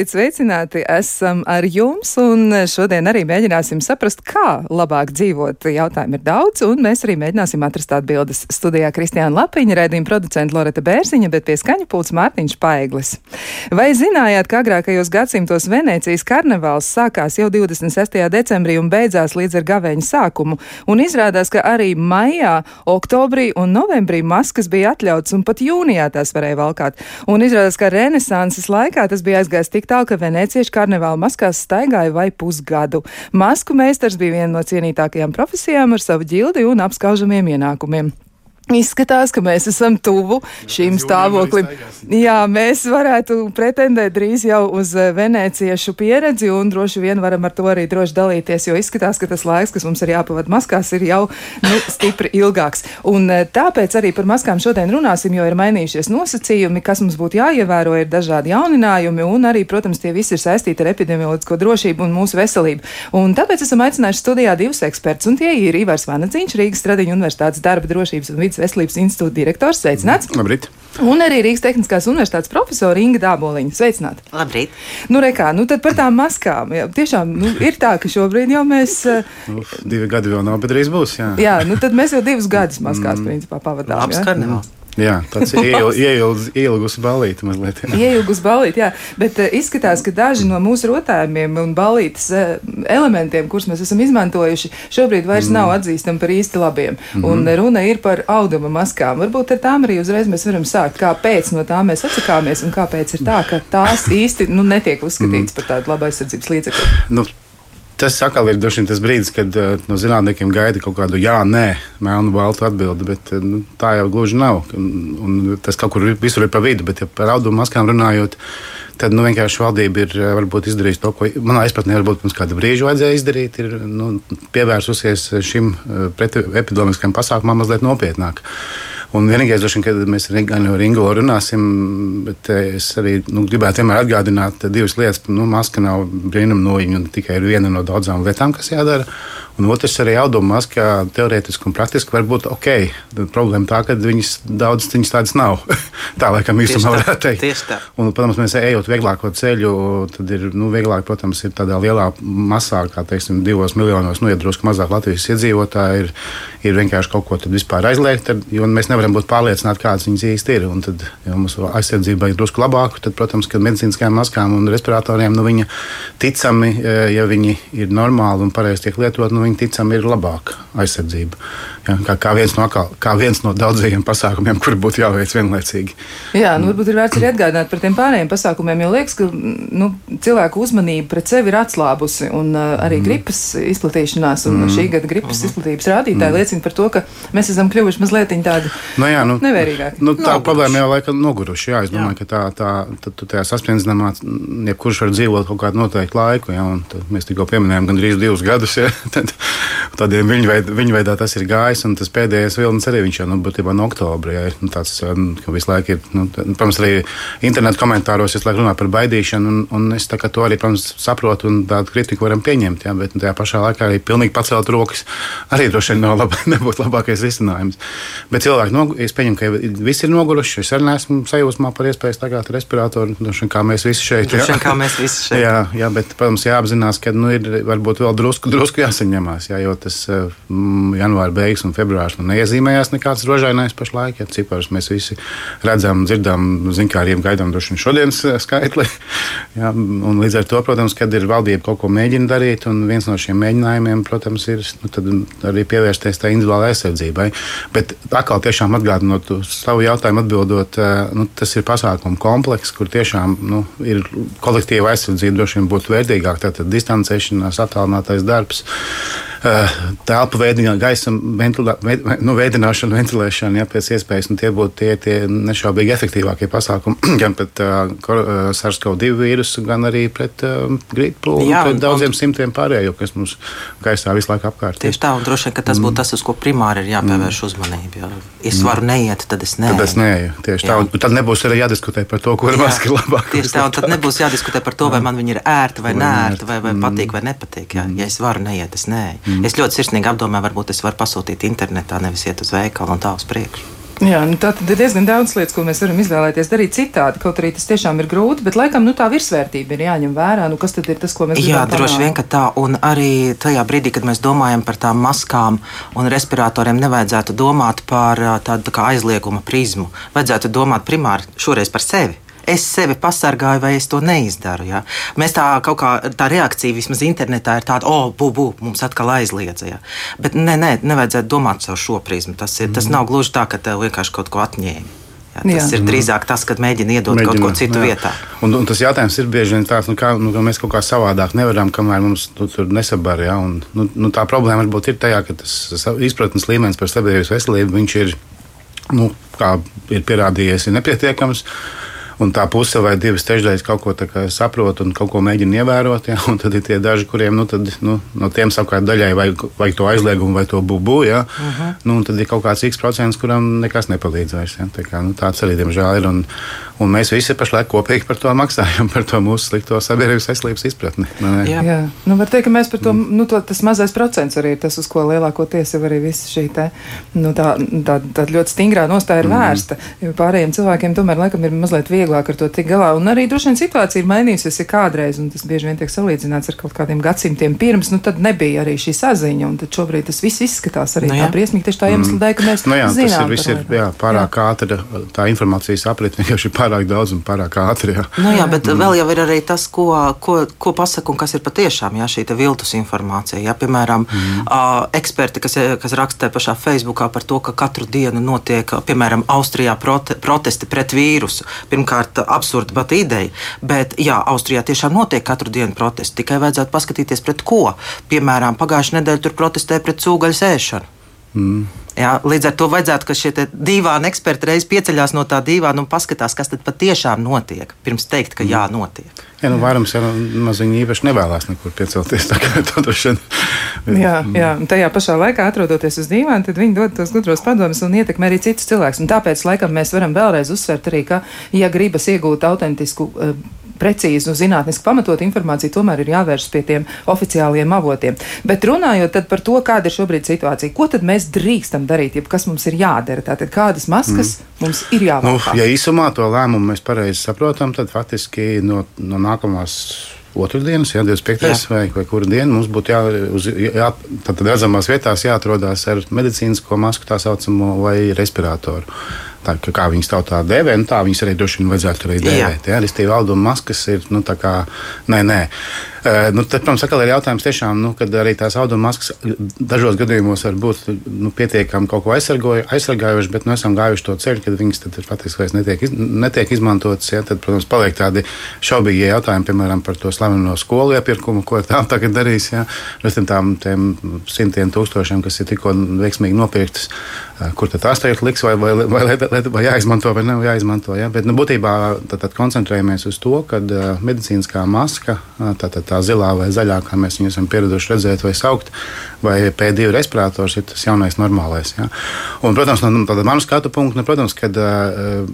Esiet sveicināti, esam ar jums, un šodien arī mēģināsim saprast, kā labāk dzīvot. Jautājumi ir daudz, un mēs arī mēģināsim atrast atbildes. Studijā Kristiāna Lapiņa, raidījuma producenta Loreta Bērziņa, bet pie skaņa pults Mārtiņš Paeglis. Vai zinājāt, ka agrākajos gadsimtos Venēcijas karnevāls sākās jau 26. decembrī un beidzās līdz ar gavēņa sākumu, un izrādās, ka arī maijā, oktobrī un novembrī maskas bija atļauts, un pat jūnijā tās varēja valkāt. Un izrādās, ka renesanses laikā tas bija aizgājis tik tālu, ka venecieši karnevāla maskās staigāja vai pusgadu. Masku meistars bija viena no cienītākajām profesijām ar savu ģildi un apskaužamiem ienākumiem. Izskatās, ka mēs esam tuvu šīm stāvoklim. Jā, mēs varētu pretendēt drīz jau uz eh, venēciešu pieredzi un droši vien varam ar to arī droši dalīties, jo izskatās, ka tas laiks, kas mums ir jāpavada maskās, ir jau nu, stipri ilgāks. Un eh, tāpēc arī par maskām šodien runāsim, jo ir mainījušies nosacījumi, kas mums būtu jāievēro, ir dažādi jauninājumi un arī, protams, tie visi ir saistīti ar epidemioloģisko drošību un mūsu veselību. Un tāpēc esam aicinājuši studijā divus ekspertus, un tie ir Ivars Vanadziņš, Rīgas Stradiņu Universitātes darba drošības un vidas veselības institūta direktors. Sveicināts! Labrīt! Un arī Rīgas Tehniskās Universitātes profesora Inga Dāboliņa. Sveicināti! Labrīt! Nu, rekā, nu tad par tām maskām. Jā, tiešām nu, ir tā, ka šobrīd jau mēs. Nu, divi gadi vēl nav, bet drīz būs. Jā, jā nu tad mēs jau divus gadus maskās mm. principā pavadām. Karnevāls! Jā, tāds ielgus balīti mazliet. Ielgus balīti, jā. Bet uh, izskatās, ka daži no mūsu rotājumiem un balītas uh, elementiem, kurus mēs esam izmantojuši, šobrīd vairs mm. nav atzīstami par īsti labiem. Mm. Un runa ir par auduma maskām. Varbūt ar tām arī uzreiz mēs varam sākt, kāpēc no tām mēs atsakāmies un kāpēc ir tā, ka tās īsti nu, netiek uzskatītas mm. par tādu labu aizsardzības līdzekli. Nu. Tas atkal ir droši tas brīdis, kad uh, no zinātniekiem gaida kaut kādu jā, nē, melnu, baltu atbildi, bet uh, nu, tā jau gluži nav. Un, un tas kaut kur visur ir pa vidu, bet ja par audumu maskām runājot, tad nu, vienkārši valdība ir uh, varbūt izdarījusi to, ko manā izpratnē varbūt pirms kāda brīža vajadzēja izdarīt, ir nu, pievērsusies šim epidemiskam pasākumam mazliet nopietnāk. Un vienīgais, kad mēs gan ar Ingu runāsim, bet es arī nu, gribētu vienmēr atgādināt divas lietas. Nu, maska nav brīnuma noviņa un tikai viena no daudzām lietām, kas jādara. Un otrs arī auduma maskā teorētiski un praktiski var būt ok. Tad problēma tā, ka viņas daudz viņas tādas nav. tā laikam īstenībā varētu teikt. Tieši tā. Un, protams, mēs ejot vieglāko ceļu, tad ir nu, vieglāk, protams, ir tādā lielā masā, kā teiksim, divos miljonos, nu, ja drusku mazāk Latvijas iedzīvotāji ir, ir vienkārši kaut ko vispār aizliegt, tad, jo mēs nevaram būt pārliecināti, kādas viņas īsti ir. Un tad, ja mums aizsardzība ir drusku labāka, tad, protams, ka medicīniskajām maskām un respiratoriem, nu, viņa ticami, eh, ja viņi ir normāli un pareizi tiek lietot, nu, viņi ticami ir labāka aizsardzība. Ja, kā, kā, viens no, kā, kā viens no daudzajiem pasākumiem, kuri būtu jāveic vienlaicīgi. Jā, nu, varbūt ir vērts arī atgādināt par tiem pārējiem pasākumiem, jo liekas, ka nu, cilvēku uzmanība pret sevi ir atslābusi un uh, arī mm. gripas izplatīšanās un mm. šī gada gripas mm. izplatības rādītāji mm. liecina par to, ka mēs esam kļuvuši mazliet tādi nu, jā, nu, nevērīgāki. Nu, tā noguruši. problēma jau laikam noguruši. Jā, es domāju, jā. ka tā, tā, tā, tā tajā saspringzinājumā jebkurš var dzīvot kaut kādu noteiktu laiku. Jā, mēs tikko pieminējām gandrīz divus gadus. Jā, tad, tādiem viņa, veid, viņa veidā tas ir gājis. Un tas pēdējais vilnis arī jau nu, būtībā no oktobra. Jā, nu, tāds, ka visu laiku ir, nu, protams, arī internetu komentāros visu laiku runā par baidīšanu. Un, un es to arī, protams, saprotu un tādu kritiku varam pieņemt. Jā, bet tajā pašā laikā arī pilnīgi pacelt rokas arī droši vien nav laba, nebūtu labākais risinājums. Bet cilvēki, no, es pieņemu, ka visi ir noguruši. Es arī neesmu sajūsmā par iespēju staigāt respiratoru, droši vien kā mēs visi šeit. Jā, kā mēs visi šeit. Jā, jā bet, protams, jāapzinās, ka nu, ir varbūt vēl drusku, drusku jāsaņemās. Jā, jo tas mm, janvāra beigas un februārs nu, neiezīmējās nekāds rožainais pašlaik. Ja ciparus mēs visi redzam, dzirdam, zinkāriem gaidām droši vien šodienas eh, skaitli. Jā, līdz ar to, protams, kad ir valdība kaut ko mēģina darīt, un viens no šiem mēģinājumiem, protams, ir nu, arī pievērsties tā individuālajai aizsardzībai. Bet atkal tiešām atgādinot savu jautājumu, atbildot, eh, nu, tas ir pasākumu komplekss, kur tiešām nu, ir kolektīva aizsardzība droši vien būtu vērtīgāk. Tātad distancēšanās, attālinātais darbs. Eh, telpu veidināšana, gaisa ventilā, nu, veidināšana, ventilēšana, ja pēc iespējas, un tie būtu tie, tie nešaubīgi efektīvākie pasākumi gan pret uh, uh SARS-CoV-2 vīrusu, gan arī pret uh, Jā, pret daudziem un, simtiem pārējo, kas mums gaisā visu laiku apkārt. Tieši tā, un droši vien, ka tas būtu mm. tas, uz ko primāri ir jāpievērš mm. uzmanība. Ja es mm. varu neiet, tad es neeju. Tad es neeju, tieši Jā. tā, un tad nebūs arī jādiskutē par to, kur maska ir labāka. Tieši tā, un tad nebūs jādiskutē par to, vai man viņa ir ērta vai nērta, vai, vai patīk vai nepatīk. Ja, ja es varu neiet, es neeju. Mm. Es ļoti sirsnīgi apdomāju, varbūt es varu pasūtīt internetā, nevis iet uz veikalu un tā uz priekšu. Jā, nu tā tad ir diezgan daudz lietas, ko mēs varam izvēlēties darīt citādi. Kaut arī tas tiešām ir grūti, bet laikam nu, tā virsvērtība ir jāņem vērā. Nu, kas tad ir tas, ko mēs Jā, droši vien, ka tā. Un arī tajā brīdī, kad mēs domājam par tām maskām un respiratoriem, nevajadzētu domāt par tādu tā aizlieguma prizmu. Vajadzētu domāt primāri šoreiz par sevi es sevi pasargāju, vai es to neizdaru. Ja? Mēs tā kaut kā tā reakcija vismaz internetā ir tāda, oh, bū, bū, mums atkal aizliedza. Ja? Bet nē, nē, nevajadzētu domāt caur šo prizmu. Tas, ir, tas nav gluži tā, ka tev vienkārši kaut ko atņēma. Jā, tas jā. ir drīzāk tas, kad mēģina iedot mēģina, kaut ko citu jā. vietā. Un, un tas jautājums ir bieži vien tāds, nu, kā, nu, ka mēs kaut kā savādāk nevaram, kamēr mums nu, tur nesabar. Ja? Un, nu, nu, tā problēma varbūt ir tajā, ka tas izpratnes līmenis par sabiedrības veselību ir, nu, kā ir pierādījies, ir nepietiekams. Uh, un tā puse vai divas trešdaļas kaut ko saprot un kaut ko mēģina ievērot. Ja, un tad ir tie daži, kuriem nu, tad, nu, no tiem savukārt daļai vajag, vajag to aizliegumu vai to bubu. Ja, uh. -huh. nu, tad ir kaut kāds x procents, kuram nekas nepalīdz vairs. Ja, tā kā, nu, tāds arī diemžēl ir. Un, Un mēs visi pašlaik kopīgi par to maksājam, par to mūsu slikto sabiedrības veselības izpratni. Nu, jā, jā. Nu, var teikt, ka mēs par to, mm. nu, to tas mazais procents arī ir tas, uz ko lielākoties jau arī viss šī te, nu, tā, tā, tā ļoti stingrā nostāja ir mm. vērsta. Pārējiem cilvēkiem tomēr laikam ir mazliet vieglāk ar to tik galā. Un arī droši vien situācija ir mainījusies kādreiz, un tas bieži vien tiek salīdzināts ar kaut kādiem gadsimtiem pirms, nu tad nebija arī šī saziņa, un tad šobrīd tas viss izskatās arī nu, jā. tā briesmīgi tieši tā iemesla dēļ, ka mēs nu, jā, zinām. Tas ir, viss ir jā, pārāk ātri, tā informācijas aprit vienkārši ir pārāk pārāk daudz un pārāk ātri. Jā. Nu, jā, bet mm. vēl jau ir arī tas, ko, ko, ko pasaka un kas ir patiešām jā, šī viltus informācija. Jā, piemēram, mm. uh, eksperti, kas, kas raksta pašā Facebookā par to, ka katru dienu notiek, piemēram, Austrijā prote, protesti pret vīrusu. Pirmkārt, absurda pat ideja, bet jā, Austrijā tiešām notiek katru dienu protesti. Tikai vajadzētu paskatīties pret ko. Piemēram, pagājušajā nedēļā tur protestēja pret cūgaļas ēšanu. Mm. Jā, līdz ar to vajadzētu, ka šie dīvaini eksperti reiz pieceļās no tā dīvāna un paskatās, kas tad patiešām notiek, pirms teikt, ka jā, notiek. Jā, nu, vairums jau maziņi īpaši nevēlas nekur piecelties. jā, jā, un tajā pašā laikā, atrodoties uz dīvāna, tad viņi dod tos gudros padomus un ietekmē arī citus cilvēkus. Un tāpēc, laikam, mēs varam vēlreiz uzsvērt arī, ka, ja gribas iegūt autentisku precīzu un zinātniski pamatot informāciju, tomēr ir jāvēršas pie tiem oficiāliem avotiem. Bet runājot par to, kāda ir šobrīd situācija, ko tad mēs drīkstam darīt, ja kas mums ir jādara, tātad kādas maskas mm. mums ir jāvalk. Nu, ja īsumā to lēmumu mēs pareizi saprotam, tad faktiski no, no nākamās otrdienas, ja 25. Jā. vai, vai kura diena mums būtu jā, uz, jā, redzamās vietās jāatrodās ar medicīnisko masku, tā saucamo, vai respiratoru tā, kā viņas tautā dēvē, nu, tā viņas arī droši vien vajadzētu arī dēvēt. Jā. Ja? Restīvi, auduma maskas ir, nu, tā kā, nē, nē. Uh, nu, tad, protams, atkal ir jautājums tiešām, nu, kad arī tās auduma maskas dažos gadījumos var būt nu, pietiekami kaut ko aizsargājuši, bet nu, esam gājuši to ceļu, kad viņas faktiski vairs netiek, iz, netiek izmantotas. Ja? Tad, protams, paliek tādi šaubīgi jautājumi, piemēram, par to slaveno skolu iepirkumu, ko tā tagad darīs. Ja? Tām simtiem tūkstošiem, kas ir tikko veiksmīgi nopirktas, kur tad tās tagad liks vai, vai, vai, vai vai jāizmanto vai nav jāizmanto. Ja? Bet nu, būtībā tad, tad koncentrējamies uz to, ka uh, medicīniskā maska, tā, tā, tā zilā vai zaļā, kā mēs viņu esam pieraduši redzēt vai saukt, vai P2 respirators ir tas jaunais normālais. Ja? Un, protams, no nu, manas skatu punkta, nu, protams, kad uh,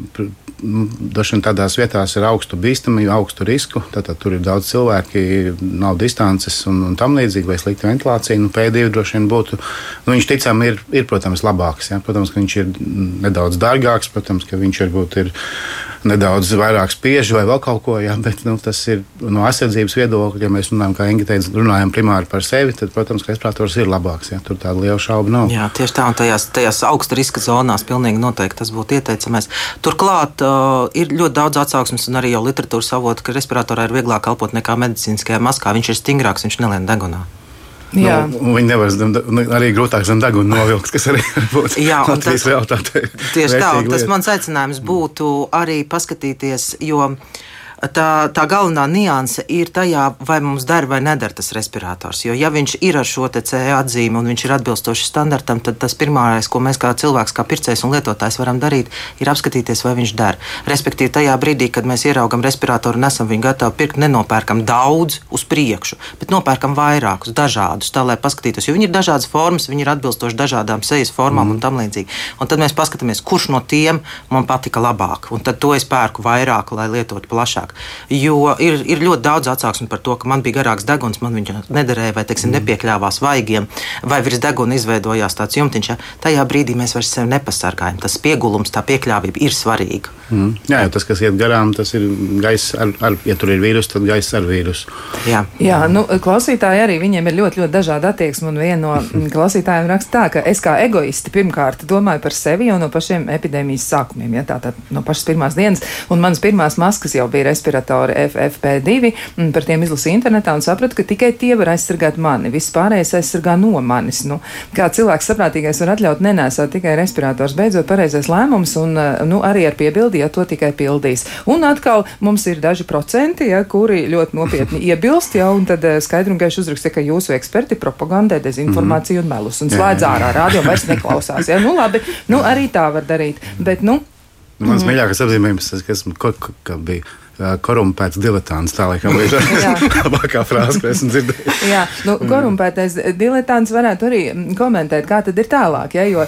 Dažkārt tādās vietās ir augstu bīstamību, augstu risku. Tātad tur ir daudz cilvēku, nav distances un, un tam līdzīgi, vai slikta ventilācija. Nu, P2 droši vien būtu. Nu, viņš ticami ir, ir, protams, labāks. Ja? Protams, ka viņš ir nedaudz dārgāks, protams, ka viņš varbūt ir nedaudz vairāk spiež vai vēl kaut ko. Jā, bet nu, tas ir no aizsardzības viedokļa. Ja mēs runājam, kā Inga teica, runājam primāri par sevi, tad, protams, ka respirators ir labāks. Jā, tur tāda liela šauba nav. Jā, tieši tā, un tajās, tajās augsta riska zonās pilnīgi noteikti tas būtu ieteicamais. Turklāt uh, ir ļoti daudz atsauksmes, un arī jau literatūras avotu, ka respiratorā ir vieglāk kalpot nekā medicīniskajā maskā. Viņš ir stingrāks, viņš nelien degunā. Jā. Nu, viņi nevar zem, nu, arī grūtāk zem deguna novilkt, kas arī būtu Jā, Latvijas realitāte. Tieši tā, un tas mans aicinājums būtu arī paskatīties, jo tā, tā galvenā nianse ir tajā, vai mums der vai neder tas respirators. Jo, ja viņš ir ar šo CE atzīmi un viņš ir atbilstoši standartam, tad tas pirmais, ko mēs kā cilvēks, kā pircējs un lietotājs varam darīt, ir apskatīties, vai viņš der. Respektīvi, tajā brīdī, kad mēs ieraugam respiratoru un esam viņu gatavi pirkt, nenopērkam daudz uz priekšu, bet nopērkam vairākus, dažādus, tā lai paskatītos, jo viņi ir dažādas formas, viņi ir atbilstoši dažādām sejas formām mm. un tam līdzīgi. Un tad mēs paskatāmies, kurš no tiem man patika labāk, un tad to es pērku vairāk, lai lietotu plašāk vairāk. Jo ir, ir ļoti daudz atsauksmi par to, ka man bija garāks deguns, man viņa nederēja, vai teiksim, mm. nepiekļāvās vaigiem, vai virs deguna izveidojās tāds jumtiņš. Ja? Tajā brīdī mēs vairs sevi nepasargājam. Tas piegulums, tā piekļāvība ir svarīga. Mm. Jā, jo tas, kas iet garām, tas ir gaiss, ar, ar, ja tur ir vīrus, tad gaiss ar vīrusu. Jā, Jā nu, klausītāji arī viņiem ir ļoti, ļoti dažādi attieksmi. Un viena no klausītājiem raksta tā, ka es kā egoisti pirmkārt domāju par sevi jau no pašiem epidēmijas sākumiem, ja tā tad no pašas pirmās dienas. Un manas pirmās maskas jau bija respiratori FFP2. Par tiem izlasīju internetā un sapratu, ka tikai tie var aizsargāt mani. Viss pārējais aizsargā no manis. Nu, kā cilvēks saprātīgais var atļaut nenēsāt tikai respirators. Beidzot, pareizais lēmums un nu, arī ar piebildi, ja to tikai pildīs. Un atkal mums ir daži procenti, ja, kuri ļoti nopietni iebilst, ja, un tad skaidri un gaiši uzraksta, ka jūsu eksperti propagandē dezinformāciju mm -hmm. un melus un slēdz ārā rādio vairs neklausās. Ja. Nu, labi, nu, arī tā var darīt. Bet, nu, Mans mm -hmm. mīļākais apzīmējums, kas, kas, kas bija korumpēts diletants. Tā laikam ir labākā frāze, ko esmu dzirdējis. Jā, nu, korumpētais diletants varētu arī komentēt, kā tad ir tālāk. Ja, jo,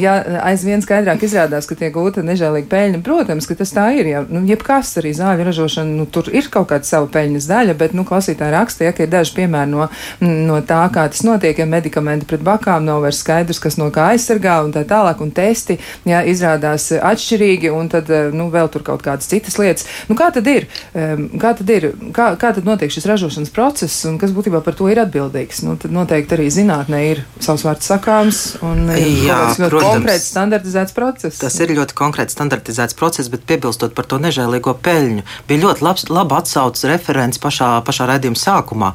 ja aizvien skaidrāk izrādās, ka tiek gūta nežēlīga peļņa, protams, ka tas tā ir. Ja, nu, jebkas arī zāļu ražošana, nu, tur ir kaut kāda sava peļņas daļa, bet, nu, klausītāji raksta, ja, ka ir daži piemēri no, no tā, kā tas notiek, ja medikamenti pret bakām nav vairs skaidrs, kas no kā aizsargā un tā tālāk, un testi, ja, izrādās atšķirīgi, un tad, nu, vēl tur kaut kādas citas lietas. Nu, kā tad tad ir? Kā tad, ir? Kā, kā tad notiek šis ražošanas process un kas būtībā par to ir atbildīgs? Nu, tad noteikti arī zinātnē ir savs vārds sakāms un Jā, ļoti konkrēts standartizēts process. Tas ir ļoti konkrēts standartizēts process, bet piebilstot par to nežēlīgo peļņu, bija ļoti labs, laba atsauces referents pašā, pašā redzījuma sākumā.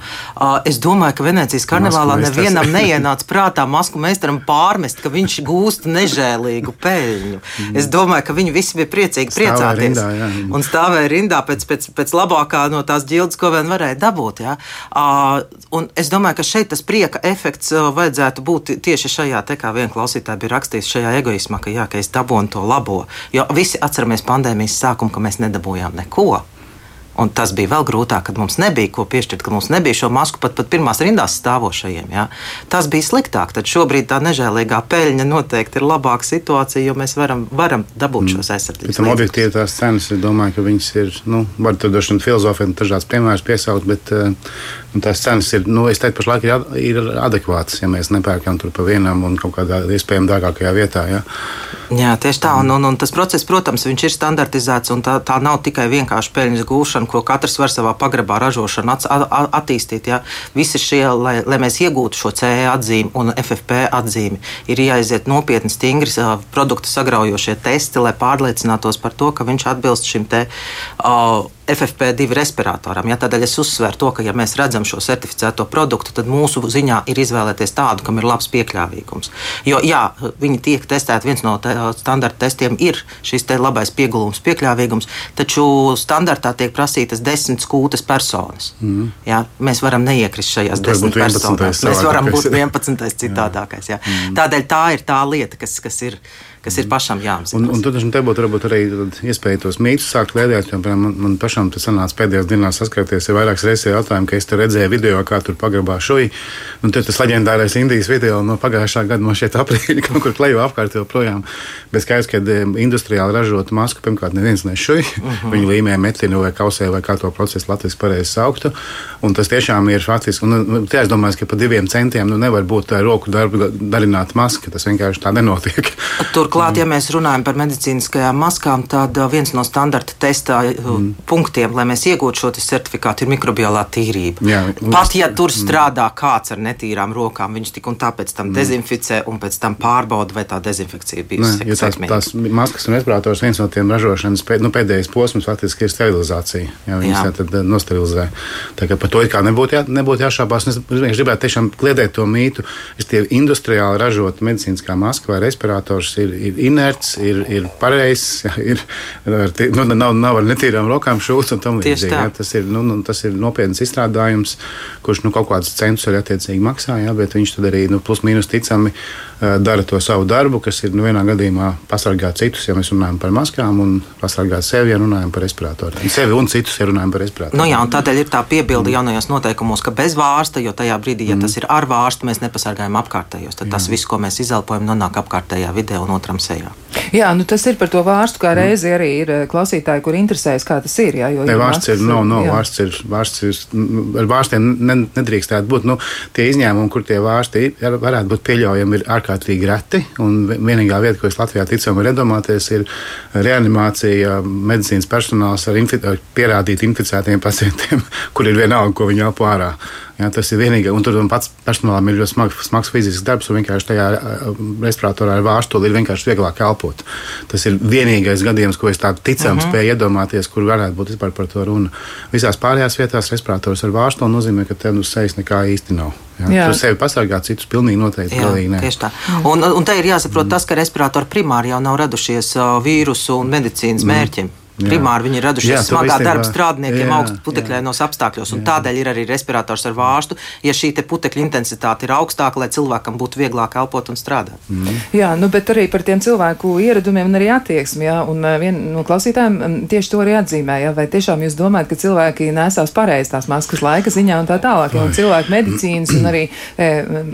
Es domāju, ka Venecijas karnevālā nevienam neienāca prātā masku meistaram pārmest, ka viņš gūst nežēlīgu peļņu. Mm. Es domāju, ka viņi visi bija priecīgi priecāties. Stāvēja rindā, un stāvēja rindā pēc, pēc, pēc labākā no tās ģildes, ko vien varēja dabūt. Ja? Uh, es domāju, ka šeit tas prieka efekts vajadzētu būt tieši šajā, te, kā viena klausītāja bija rakstījusi, šajā egoismā, ka, jā, ka es dabūju to labo. Jo visi atceramies pandēmijas sākumu, ka mēs nedabūjām neko. Un tas bija vēl grūtāk, kad mums nebija ko piešķirt, kad mums nebija šo masku pat, pat pirmās rindās stāvošajiem. Ja? Tas bija sliktāk. Tad šobrīd tā nežēlīgā peļņa noteikti ir labāka situācija, jo mēs varam, varam dabūt mm. šos aizsardzības līdzekļus. Objektīvi tās cenas, es domāju, ka viņas ir, nu, var tur droši vien filozofēt, dažādas piemēras piesaukt, bet uh, tās cenas ir, nu, es teiktu, pašlaik ir, ir adekvātas, ja mēs nepērkam tur pa vienam un kaut kādā iespējami dārgākajā vietā. Ja? Jā, tieši tā. Un, un, un tas process, protams, ir standartizēts, un tā, tā nav tikai vienkārši peļņas gūšana, ko katrs var savā pagrabā ražošanu at, at, attīstīt. Ja. Visi šie, lai, lai mēs iegūtu šo CE atzīmi un FFP atzīmi, ir jāiziet nopietni, stingri produktu sagraujošie testi, lai pārliecinātos par to, ka viņš atbilst šim te. Uh, FFP2 respiratoram. Ja, tādēļ es uzsveru to, ka, ja mēs redzam šo certificēto produktu, tad mūsu ziņā ir izvēlēties tādu, kam ir labs piekļāvīgums. Jo, jā, viņi tiek testēti, viens no standarta testiem ir šis labais piegulums, piekļāvīgums, taču standartā tiek prasītas desmit skūtas personas. Mm. Ja, mēs varam neiekrist šajās desmit personās. Mēs varam būt 11. citādākais. Ja. Mm. Tādēļ tā ir tā lieta, kas, kas ir kas ir pašam jāapzinās. Un, un tad te būtu arī iespēja tos mītus sākt jo man, man pašam tas sanāca pēdējās dienās saskarties ar vairākas reizes jautājumu, ka es te redzēju video, kā tur pagrabā šuji. Un tad tas leģendārais Indijas video no pagājušā gada man šeit aprīļa kaut kur klejo apkārt joprojām. Bet skaidrs, ka industriāli ražot masku, pirmkārt, neviens nešuj. Uh mhm. -huh. Viņi līmē metlinu vai kausē vai kā to procesu Latvijas pareizi sauktu. Un tas tiešām ir faktiski, un nu, te es domāju, ka par diviem centiem nu, nevar būt tā roku darbu darināt maska. Tas vienkārši tā nenotiek. Tur Turklāt, ja mēs runājam par medicīniskajām maskām, tad uh, viens no standarta testā uh, mm. punktiem, lai mēs iegūtu šo certifikātu, ir mikrobiālā tīrība. Jā, Pat ja tur mm. strādā kāds ar netīrām rokām, viņš tik un tā pēc tam mm. dezinficē un pēc tam pārbauda, vai tā dezinfekcija bija ja. Tās, tās maskas un respirators viens no tiem ražošanas pēd, nu, pēdējais posms faktiski ir sterilizācija. Jā, viņas jā. tad uh, nosterilizē. Tā kā par to it kā nebūtu, jā, nebūtu jāšābās. Es gribētu tiešām kliedēt to mītu. Es tie industriāli ražot medicīniskā maska vai respirators ir ir inerts, ir, ir pareizs, ir, nu, nav, nav ar netīrām rokām šūts un tam līdzīgi. Ja, tas, ir, nu, nu, tas ir nopietns izstrādājums, kurš nu, kaut kādus centus arī attiecīgi maksā, ja, bet viņš tad arī nu, plus mīnus ticami dara to savu darbu, kas ir nu, vienā gadījumā pasargāt citus, ja mēs runājam par maskām, un pasargāt sevi, ja runājam par respiratoriem. Sevi un citus, ja runājam par respiratoriem. Nu, jā, tādēļ ir tā piebilde jaunajos noteikumos, ka bez vārsta, jo tajā brīdī, ja mm. tas ir ar vārstu, mēs nepasargājam apkārtējos. Tad jā. tas viss, ko mēs izelpojam, nonāk apkārtējā vidē un otram sejā. Jā, nu tas ir par to vārstu, kā reizi arī ir klausītāji, kur interesēs, kā tas ir. Jā, jo, ne, vārsts ir, no, no, vārsts ir, vārsts ir, ar vārstiem ne, nedrīkstētu būt. Nu, tie izņēmumi, kur tie vārsti varētu būt pieļaujami, ir ārkārtīgi reti. Un vienīgā vieta, ko es Latvijā ticam, ir iedomāties, ir reanimācija, medicīnas personāls ar, infi, ar pierādīti inficētiem pacientiem, kur ir vienalga, ko viņi elpo ārā. Jā, tas ir vienīgais, un tur pats personālam ir ļoti smags, smags fizisks darbs, un vienkārši tajā respiratorā ar vārstuli ir vienkārši vieglāk elpot. Tas ir vienīgais gadījums, ko es tādu ticam uh mhm. -huh. spēju iedomāties, kur varētu būt vispār par to runa. Visās pārējās vietās respirators ar vārstuli nozīmē, ka tev uz sejas nekā īsti nav. Jā. Jā. Tu sevi pasargā, citus pilnīgi noteikti jā, pilnīgi tieši tā. Un, un te ir jāsaprot mm. tas, ka respiratori primāri jau nav radušies vīrusu un medicīnas mm. mērķim. Primāri viņi ir radušies jā, smagā īstenībā, darba strādniekiem augstu putekļainos apstākļos, un jā. tādēļ ir arī respirators ar vārstu, ja šī putekļa intensitāte ir augstāka, lai cilvēkam būtu vieglāk elpot un strādāt. Mm. Jā, nu, bet arī par tiem cilvēku ieradumiem un arī attieksmi, jā, un eh, vien no klausītājiem mm, tieši to arī atzīmē, jā, vai tiešām jūs domājat, ka cilvēki nesās pareizi tās maskas laika ziņā un tā tālāk, ja, un cilvēku medicīnas un arī e,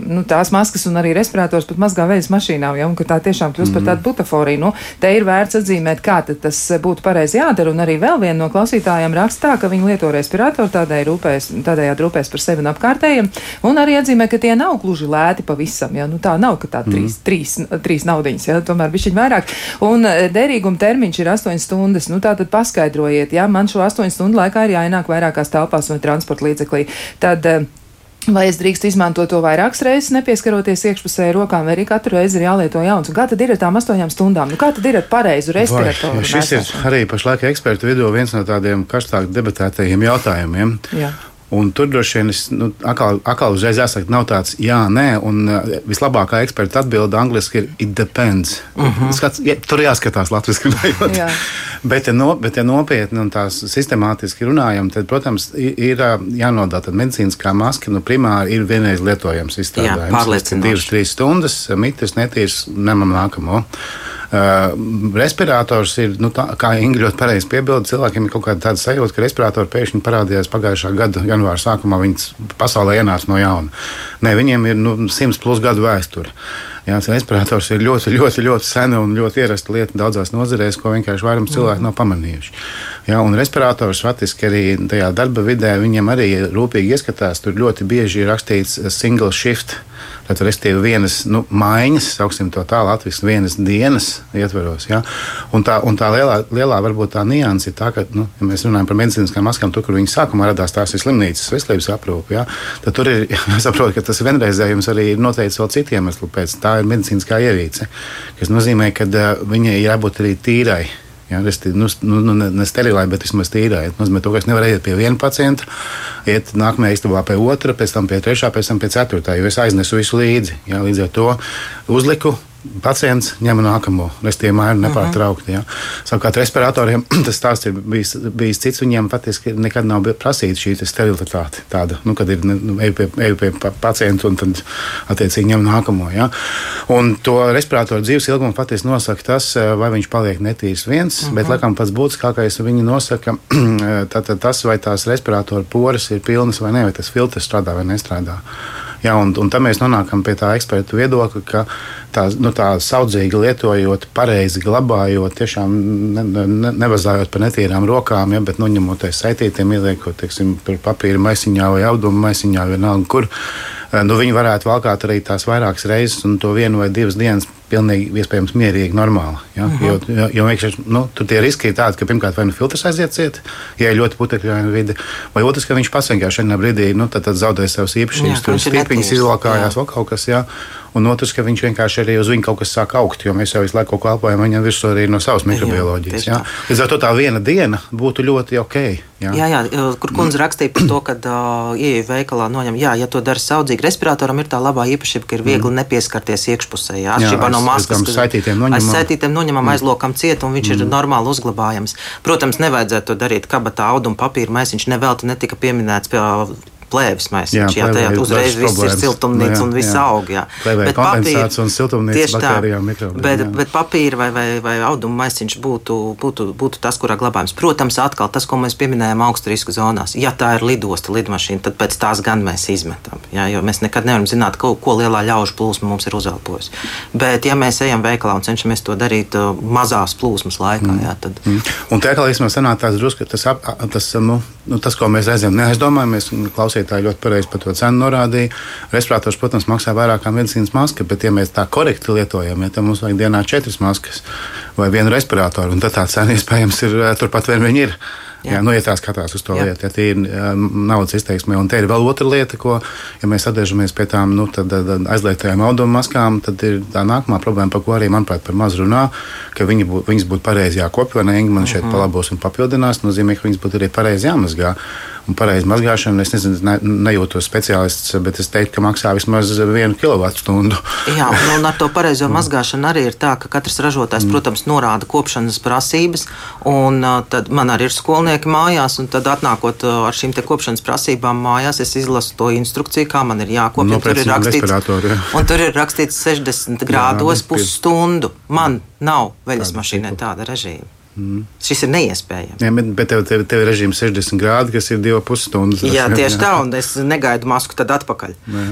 nu, tās maskas un arī respirators pat mazgā veļas mašīnā, ja, un ka tā tiešām kļūst par tādu butaforiju. Nu, te ir vērts atzīmēt, kā tas būtu pareizi jādara. Un arī vēl viena no klausītājiem rakstā, ka viņi lieto respiratoru, tādēļ rūpēs, tādējādi rūpēs par sevi un apkārtējiem. Un arī atzīmē, ka tie nav gluži lēti pavisam. Ja? Nu, tā nav, ka tā mm. trīs, trīs, trīs naudiņas, ja? tomēr bišķiņ vairāk. Un eh, derīguma termiņš ir 8 stundas. Nu, tā tad paskaidrojiet, ja man šo 8 stundu laikā ir jāienāk vairākās telpās vai transporta līdzeklī. Tad, uh, Vai es drīkstu izmantot to vairākas reizes, nepieskaroties iekšpusē rokām, vai arī katru reizi ir jālieto jauns? Un kā tad ir ar tām astoņām stundām? Nu, kā tad ir ar pareizu respiratoru? Šis ir arī pašlaik ekspertu vidū viens no tādiem karstāk debatētajiem jautājumiem. Jā. Un tur droši vien es, nu, atkal, atkal uzreiz jāsaka, nav tāds jā, nē, un uh, vislabākā eksperta atbilde angliski ir it depends. Uh mhm. -huh. Skats, ja, tur jāskatās latviešu runājot. Jā. bet, ja, no, bet, ja nopietni un tās sistemātiski runājam, tad, protams, ir, ir jānodala, tad medicīniskā maska nu, primāri ir vienreiz lietojams izstrādājums. Tas ir divas, trīs stundas, mitis, netīrs, nemam nākamo. Uh, respirators ir, nu, tā, kā Inga ļoti pareizi piebilda, cilvēkiem ir kaut kāda sajūta, ka respiratori pēkšņi parādījās pagājušā gada janvāra sākumā. Viņas pasaulē ienāca no jauna. Nē, viņiem ir nu, simts plus gadu vēsture. Jā, respirators ir ļoti, ļoti, ļoti sena un ļoti ierasta lieta daudzās nozarēs, ko vienkārši vairums cilvēku nav pamanījuši. Jā, un respirators faktiski arī tajā darba vidē viņam arī rūpīgi ieskatās. Tur ļoti bieži ir rakstīts single shift. Tad, respektīvi, vienas nu, maiņas, sauksim to tā, Latvijas vienas dienas ietveros. Ja? Un tā, un tā lielā, lielā varbūt tā nianse ir tā, ka, nu, ja mēs runājam par medicīniskām maskām, tur, kur viņas sākumā radās, tās ir slimnīcas veselības aprūpe. Ja? Tad tur ir jāsaprot, ka tas vienreizējums arī ir noteikts vēl citiem iemesliem. Tā ir medicīniskā ierīce, kas nozīmē, ka viņai jābūt arī tīrai. Ja, nu, nu, nu, ne sterilai, bet vismaz tīrai. Tas nozīmē, ka es nevaru iet pie viena pacienta, iet nākamajā istabā pie otra, pēc tam pie trešā, pēc tam pie ceturtā, jo es aiznesu visu līdzi. Ja, līdz ar to uzliku pacients ņem nākamo, respektīvi, māju nepārtraukti. Ja. Savukārt, respiratoriem tas stāsts ir bijis, bijis cits. Viņiem patiesībā nekad nav prasīta šī sterilitāte. Tāda, nu, kad ir nu, eju pie, eju pie pacienta un tad attiecīgi ņem nākamo. Ja. Un to respiratoru dzīves ilgumu patiesībā nosaka tas, vai viņš paliek netīrs viens, uh -huh. bet, mhm. laikam, pats būtiskākais viņi nosaka tātad, tas, vai tās respiratoru poras ir pilnas vai nē, vai tas filtrs strādā vai nestrādā. Ja, un, un tam mēs nonākam pie tā eksperta viedokļa, ka tā, nu, tā saudzīgi lietojot, pareizi glabājot, tiešām ne, ne, nevazājot pa netīrām rokām, ja, bet noņemoties saitītiem, ieliekot teiksim, papīra maisiņā vai audumu maisiņā, vienalga kur. Eh, nu, viņi varētu valkāt arī tās vairākas reizes, un to vienu vai divas dienas pilnīgi iespējams mierīgi, normāli. Ja? Uh. -huh. Jo, jo, jo vienkārši nu, tur tie riski ir tādi, ka pirmkārt vai nu filtrs aiziet ciet, ja ir ļoti putekļaina vide, vai otrs, ka viņš pats vienkārši vienā brīdī nu, tad, tad zaudē savas īpašības, tur stiepiņas izvalkājās, vēl kaut kas. Ja? un otrs, ka viņš vienkārši arī uz viņu kaut kas sāk augt, jo mēs jau visu laiku kalpojam viņam virsū arī no savas mikrobioloģijas. Jā, Līdz ar to tā viena diena būtu ļoti ok. Jā, jā, jā kur kundze rakstīja par to, ka uh, ieeja veikalā noņem, jā, ja to dara saudzīgi, respiratoram ir tā labā īpašība, ka ir viegli mm. nepieskarties iekšpusē. Jā, atšķirībā no maskas, kas saitītiem noņemam, aiz saitītiem noņemam mm. aizlokam ciet, un viņš mm. ir normāli uzglabājams. Protams, nevajadzētu to darīt kabatā, auduma papīra maisiņš nevelti netika pieminēts pie plēvis maisiņš. Jā, jā tajā uzreiz viss problēmas. ir siltumnīca jā, un viss jā. aug. Jā. Plēvē kondensāts un siltumnīca baktērijām, mikrobiem. Bet, jā. bet papīra vai, vai, vai auduma maisiņš būtu, būtu, būtu tas, kurā glabājams. Protams, atkal tas, ko mēs pieminējām augstu risku zonās. Ja tā ir lidosta, lidmašīna, tad pēc tās gan mēs izmetam. Jā, jo mēs nekad nevaram zināt, ko, ko lielā ļaužu plūsma mums ir uzelpojusi. Bet, ja mēs ejam veikalā un cenšamies to darīt uh, mazās plūsmas laikā, mm. jā, tad. Mm. Un tā kā līdz sanāk tās drusku, tas, ap, tas, nu, nu, tas, ko mēs aizējām, neaizdomājamies, klausītāji ļoti pareizi par to cenu norādīja. Respirators, protams, maksā vairāk kā medicīnas maska, bet, ja mēs tā korekti lietojam, ja, mums vajag dienā četras maskas vai vienu respiratoru, un tad tā cena iespējams ir turpat vien viņi ir. Jā. Jā, nu, ja tā skatās uz to Jā. lietu, ja tā ir naudas izteiksme, un te ir vēl otra lieta, ko, ja mēs atgriežamies pie tām nu, tad, tad aizliegtajām auduma maskām, tad ir tā nākamā problēma, par ko arī, manuprāt, par maz runā, ka viņi būt, viņas būtu pareizi jākopja, vai ne? Ingūna šeit mhm. -huh. palabos un papildinās, nozīmē, ka viņas būtu arī pareizi jāmazgā un pareizi mazgāšana. Es nezinu, ne, nejūtos speciālists, bet es teiktu, ka maksā vismaz vienu kilovatstundu. Jā, un, ar to pareizo mazgāšanu arī ir tā, ka katrs ražotājs, mm. protams, norāda kopšanas prasības. Un, tad man arī ir skolnieki mājās, un tad atnākot ar šīm kopšanas prasībām mājās, es izlasu to instrukciju, kā man ir jākopja. No, tur ir rakstīts, ja. un tur ir rakstīts 60 grādos pusstundu. Man nav veļas mašīnai tāda režīma. Mm. Šis ir neiespējams. Jā, bet, bet tev, tev, tev ir režīms 60 grādi, kas ir 2,5 stundas. Jā, tieši jā. tā, un es negaidu masku tad atpakaļ. Jā,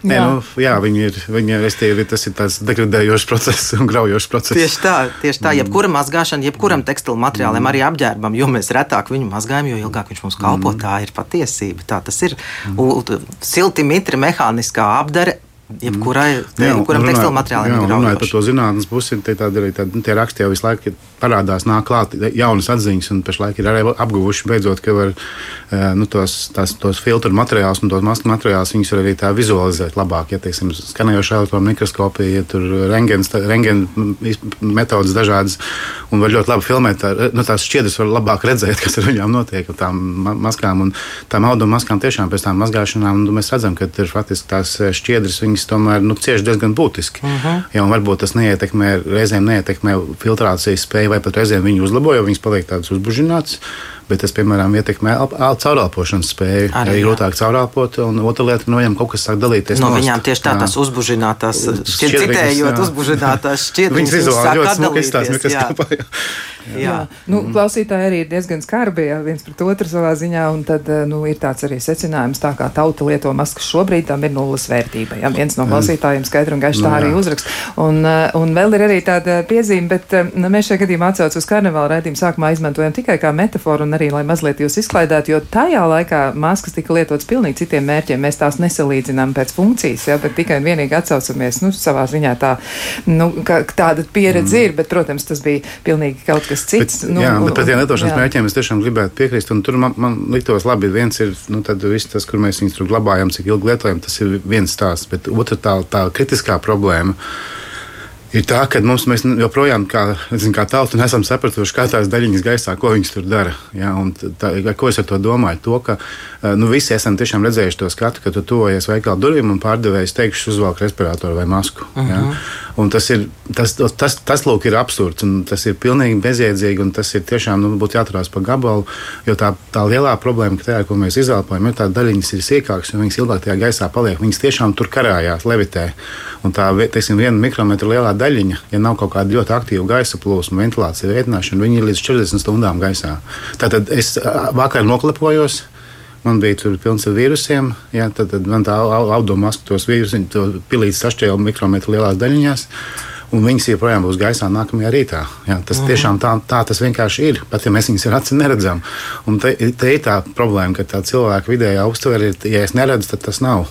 Nē, jā. Nu, jā viņi ir, viņi ir, tie, tas ir tāds degradējošs process un graujošs process. Tieši tā, tieši tā. Mm. Jebkura mazgāšana, jebkuram tekstilu materiālam, mm. arī apģērbam, jo mēs retāk viņu mazgājam, jo ilgāk viņš mums kalpo. Mm. Tā ir patiesība. Tā tas ir. Mm. Silti, mitri, mehāniskā apdare jebkurai, jebkuram tekstilu materiālam. Jā, runājot par to zinātnes pusi, tie, tādi, tādi, nu, tie raksti jau visu laiku parādās, nāk klāt jaunas atziņas, un pašlaik ir arī apguvuši beidzot, ka var eh, nu, tos, tās, tos filtru materiālus un tos masku materiālus viņus var arī tā vizualizēt labāk. Ja, teiksim, skanējošā elektrona mikroskopija, ja tur rengena metodas dažādas, un var ļoti labi filmēt, tā, nu, tās šķiedras var labāk redzēt, kas ar viņām notiek, un tām maskām, un tām auduma maskām tiešām pēc tām mazgāšanām, nu, mēs redzam, ka ir faktiski tās šķiedras, viņas tomēr nu, cieši diezgan būtiski. Uh mhm. -huh. ja, varbūt tas neietekmē, reizēm neietekmē filtrācijas spēju vai pat reizēm viņu uzlabo, jo viņas paliek tādas uzbužinātas. Bet tas, piemēram, ietekmē caurāpošanas spēju. Arī ir grūtāk caurāpot, un otra lieta, no viņiem kaut kas sāk dalīties. No nost. viņām tieši tā, tās uzbužinātās, citējot, uzbužinātās šķiet, viņas vizuāli ļoti smuki izstāsta, kas kāpā. Jā. Jā. Nu, mm. Klausītāji arī ir diezgan skarbi jā, viens pret otru savā ziņā, un tad nu, ir tāds arī secinājums, tā kā tauta lieto maskas šobrīd, tam ir nulles vērtība. Jā, viens no klausītājiem skaidri un gaiši tā nu, arī uzrakst. Un, un vēl ir arī tāda piezīme, bet nu, mēs šajā gadījumā atsauc uz karnevāla raidījumu sākumā izmantojam tikai kā metaforu un arī, lai mazliet jūs izklaidētu, jo tajā laikā maskas tika lietotas pilnīgi citiem mērķiem. Mēs tās nesalīdzinām pēc funkcijas, jā, bet tikai un vienīgi atsaucamies, nu, savā ziņā tā, nu, ka, tāda pieredze mm. ir, bet, protams, tas bija pilnīgi kaut kas cits. Bet, nu, jā, bet par tiem lietošanas mērķiem es tiešām gribētu piekrist. Tur man, man liktos labi, viens ir nu, tas, kur mēs viņus tur glabājam, cik ilgi lietojam, tas ir viens stāsts. Bet otra tā, tā kritiskā problēma ir tā, ka mums joprojām, kā, zin, kā tauta, nesam sapratuši, kā tās daļiņas gaisā, ko viņas tur dara. Ja? Tā, ko es ar to domāju? To, ka nu, visi esam tiešām redzējuši to skatu, ka tu tuvojies veikala durvīm un pārdevējs teikšu, uzvelk respiratoru vai masku. Uh -huh. ja? Un tas ir, tas, tas, tas, tas lūk, ir absurds un tas ir pilnīgi bezjēdzīgi. Tas ir tiešām nu, būtu jāturās pa gabalu, jo tā, tā lielā problēma, ka tajā, ko mēs izelpojam, ir tā daļiņas ir sīkākas, un viņas ilgāk tajā gaisā paliek. Viņas tiešām tur karājās, levitē. Un tā teiksim, viena mikrometra lielā daļiņa, ja nav kaut kāda ļoti aktīva gaisa plūsma, ventilācija, veicināšana, viņi ir līdz 40 stundām gaisā. Tātad es vakar noklepojos. Man bija tur pilns ar vīrusiem. Jā, tad, tad man tā auduma maska tos vīrusus, to pilīti sašķēla mikrometru lielās daļiņās. Un viņas joprojām būs gaisā nākamajā rītā. Jā, tas mhm. tiešām tā, tā tas vienkārši ir. Pat ja mēs viņus ar aci neredzam. Un te, te ir tā problēma, ka tā cilvēka vidējā uztvere ir, ja es neredzu, tad tas nav.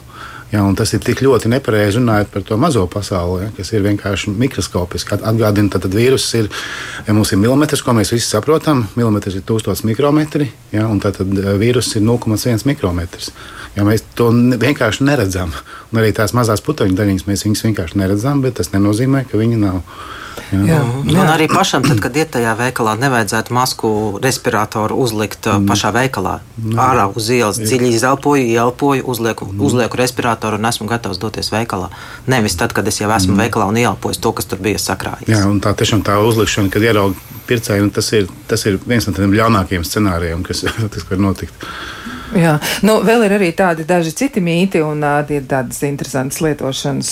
Ja, tas ir tik ļoti nepareizi runājot par to mazo pasauli, ja, kas ir vienkārši mikroskopiski. Atgādina, ka vīruss ir, ja mums ir milimetrs, ko mēs visi saprotam. Milimetrs ir 1000 mikrometri, ja, un tad eh, vīruss ir 0,1 mikrometrs. Ja mēs to vienkārši neredzam, un arī tās mazās putekļu daļiņas mēs vienkārši neredzam, bet tas nenozīmē, ka viņi nav. Jā. Jā. Jā. Un arī pašam, tad, kad iet tajā veikalā, nevajadzētu masku respiratoru uzlikt uh, mm. pašā veikalā. Mm. Ārā uz ielas dziļi izelpoju, ielpoju, uzlieku, mm. uzlieku respiratoru un esmu gatavs doties veikalā. Nevis tad, kad es jau esmu mm. veikalā un ielpoju to, kas tur bija sakrājies. Jā, un tā tiešām tā uzlikšana, kad ierauga pircēju, tas ir, tas ir viens no tiem ļaunākajiem scenārijiem, kas tas var notikt. Jā, nu, vēl ir arī tādi daži citi mīti un uh, tādas interesantas lietošanas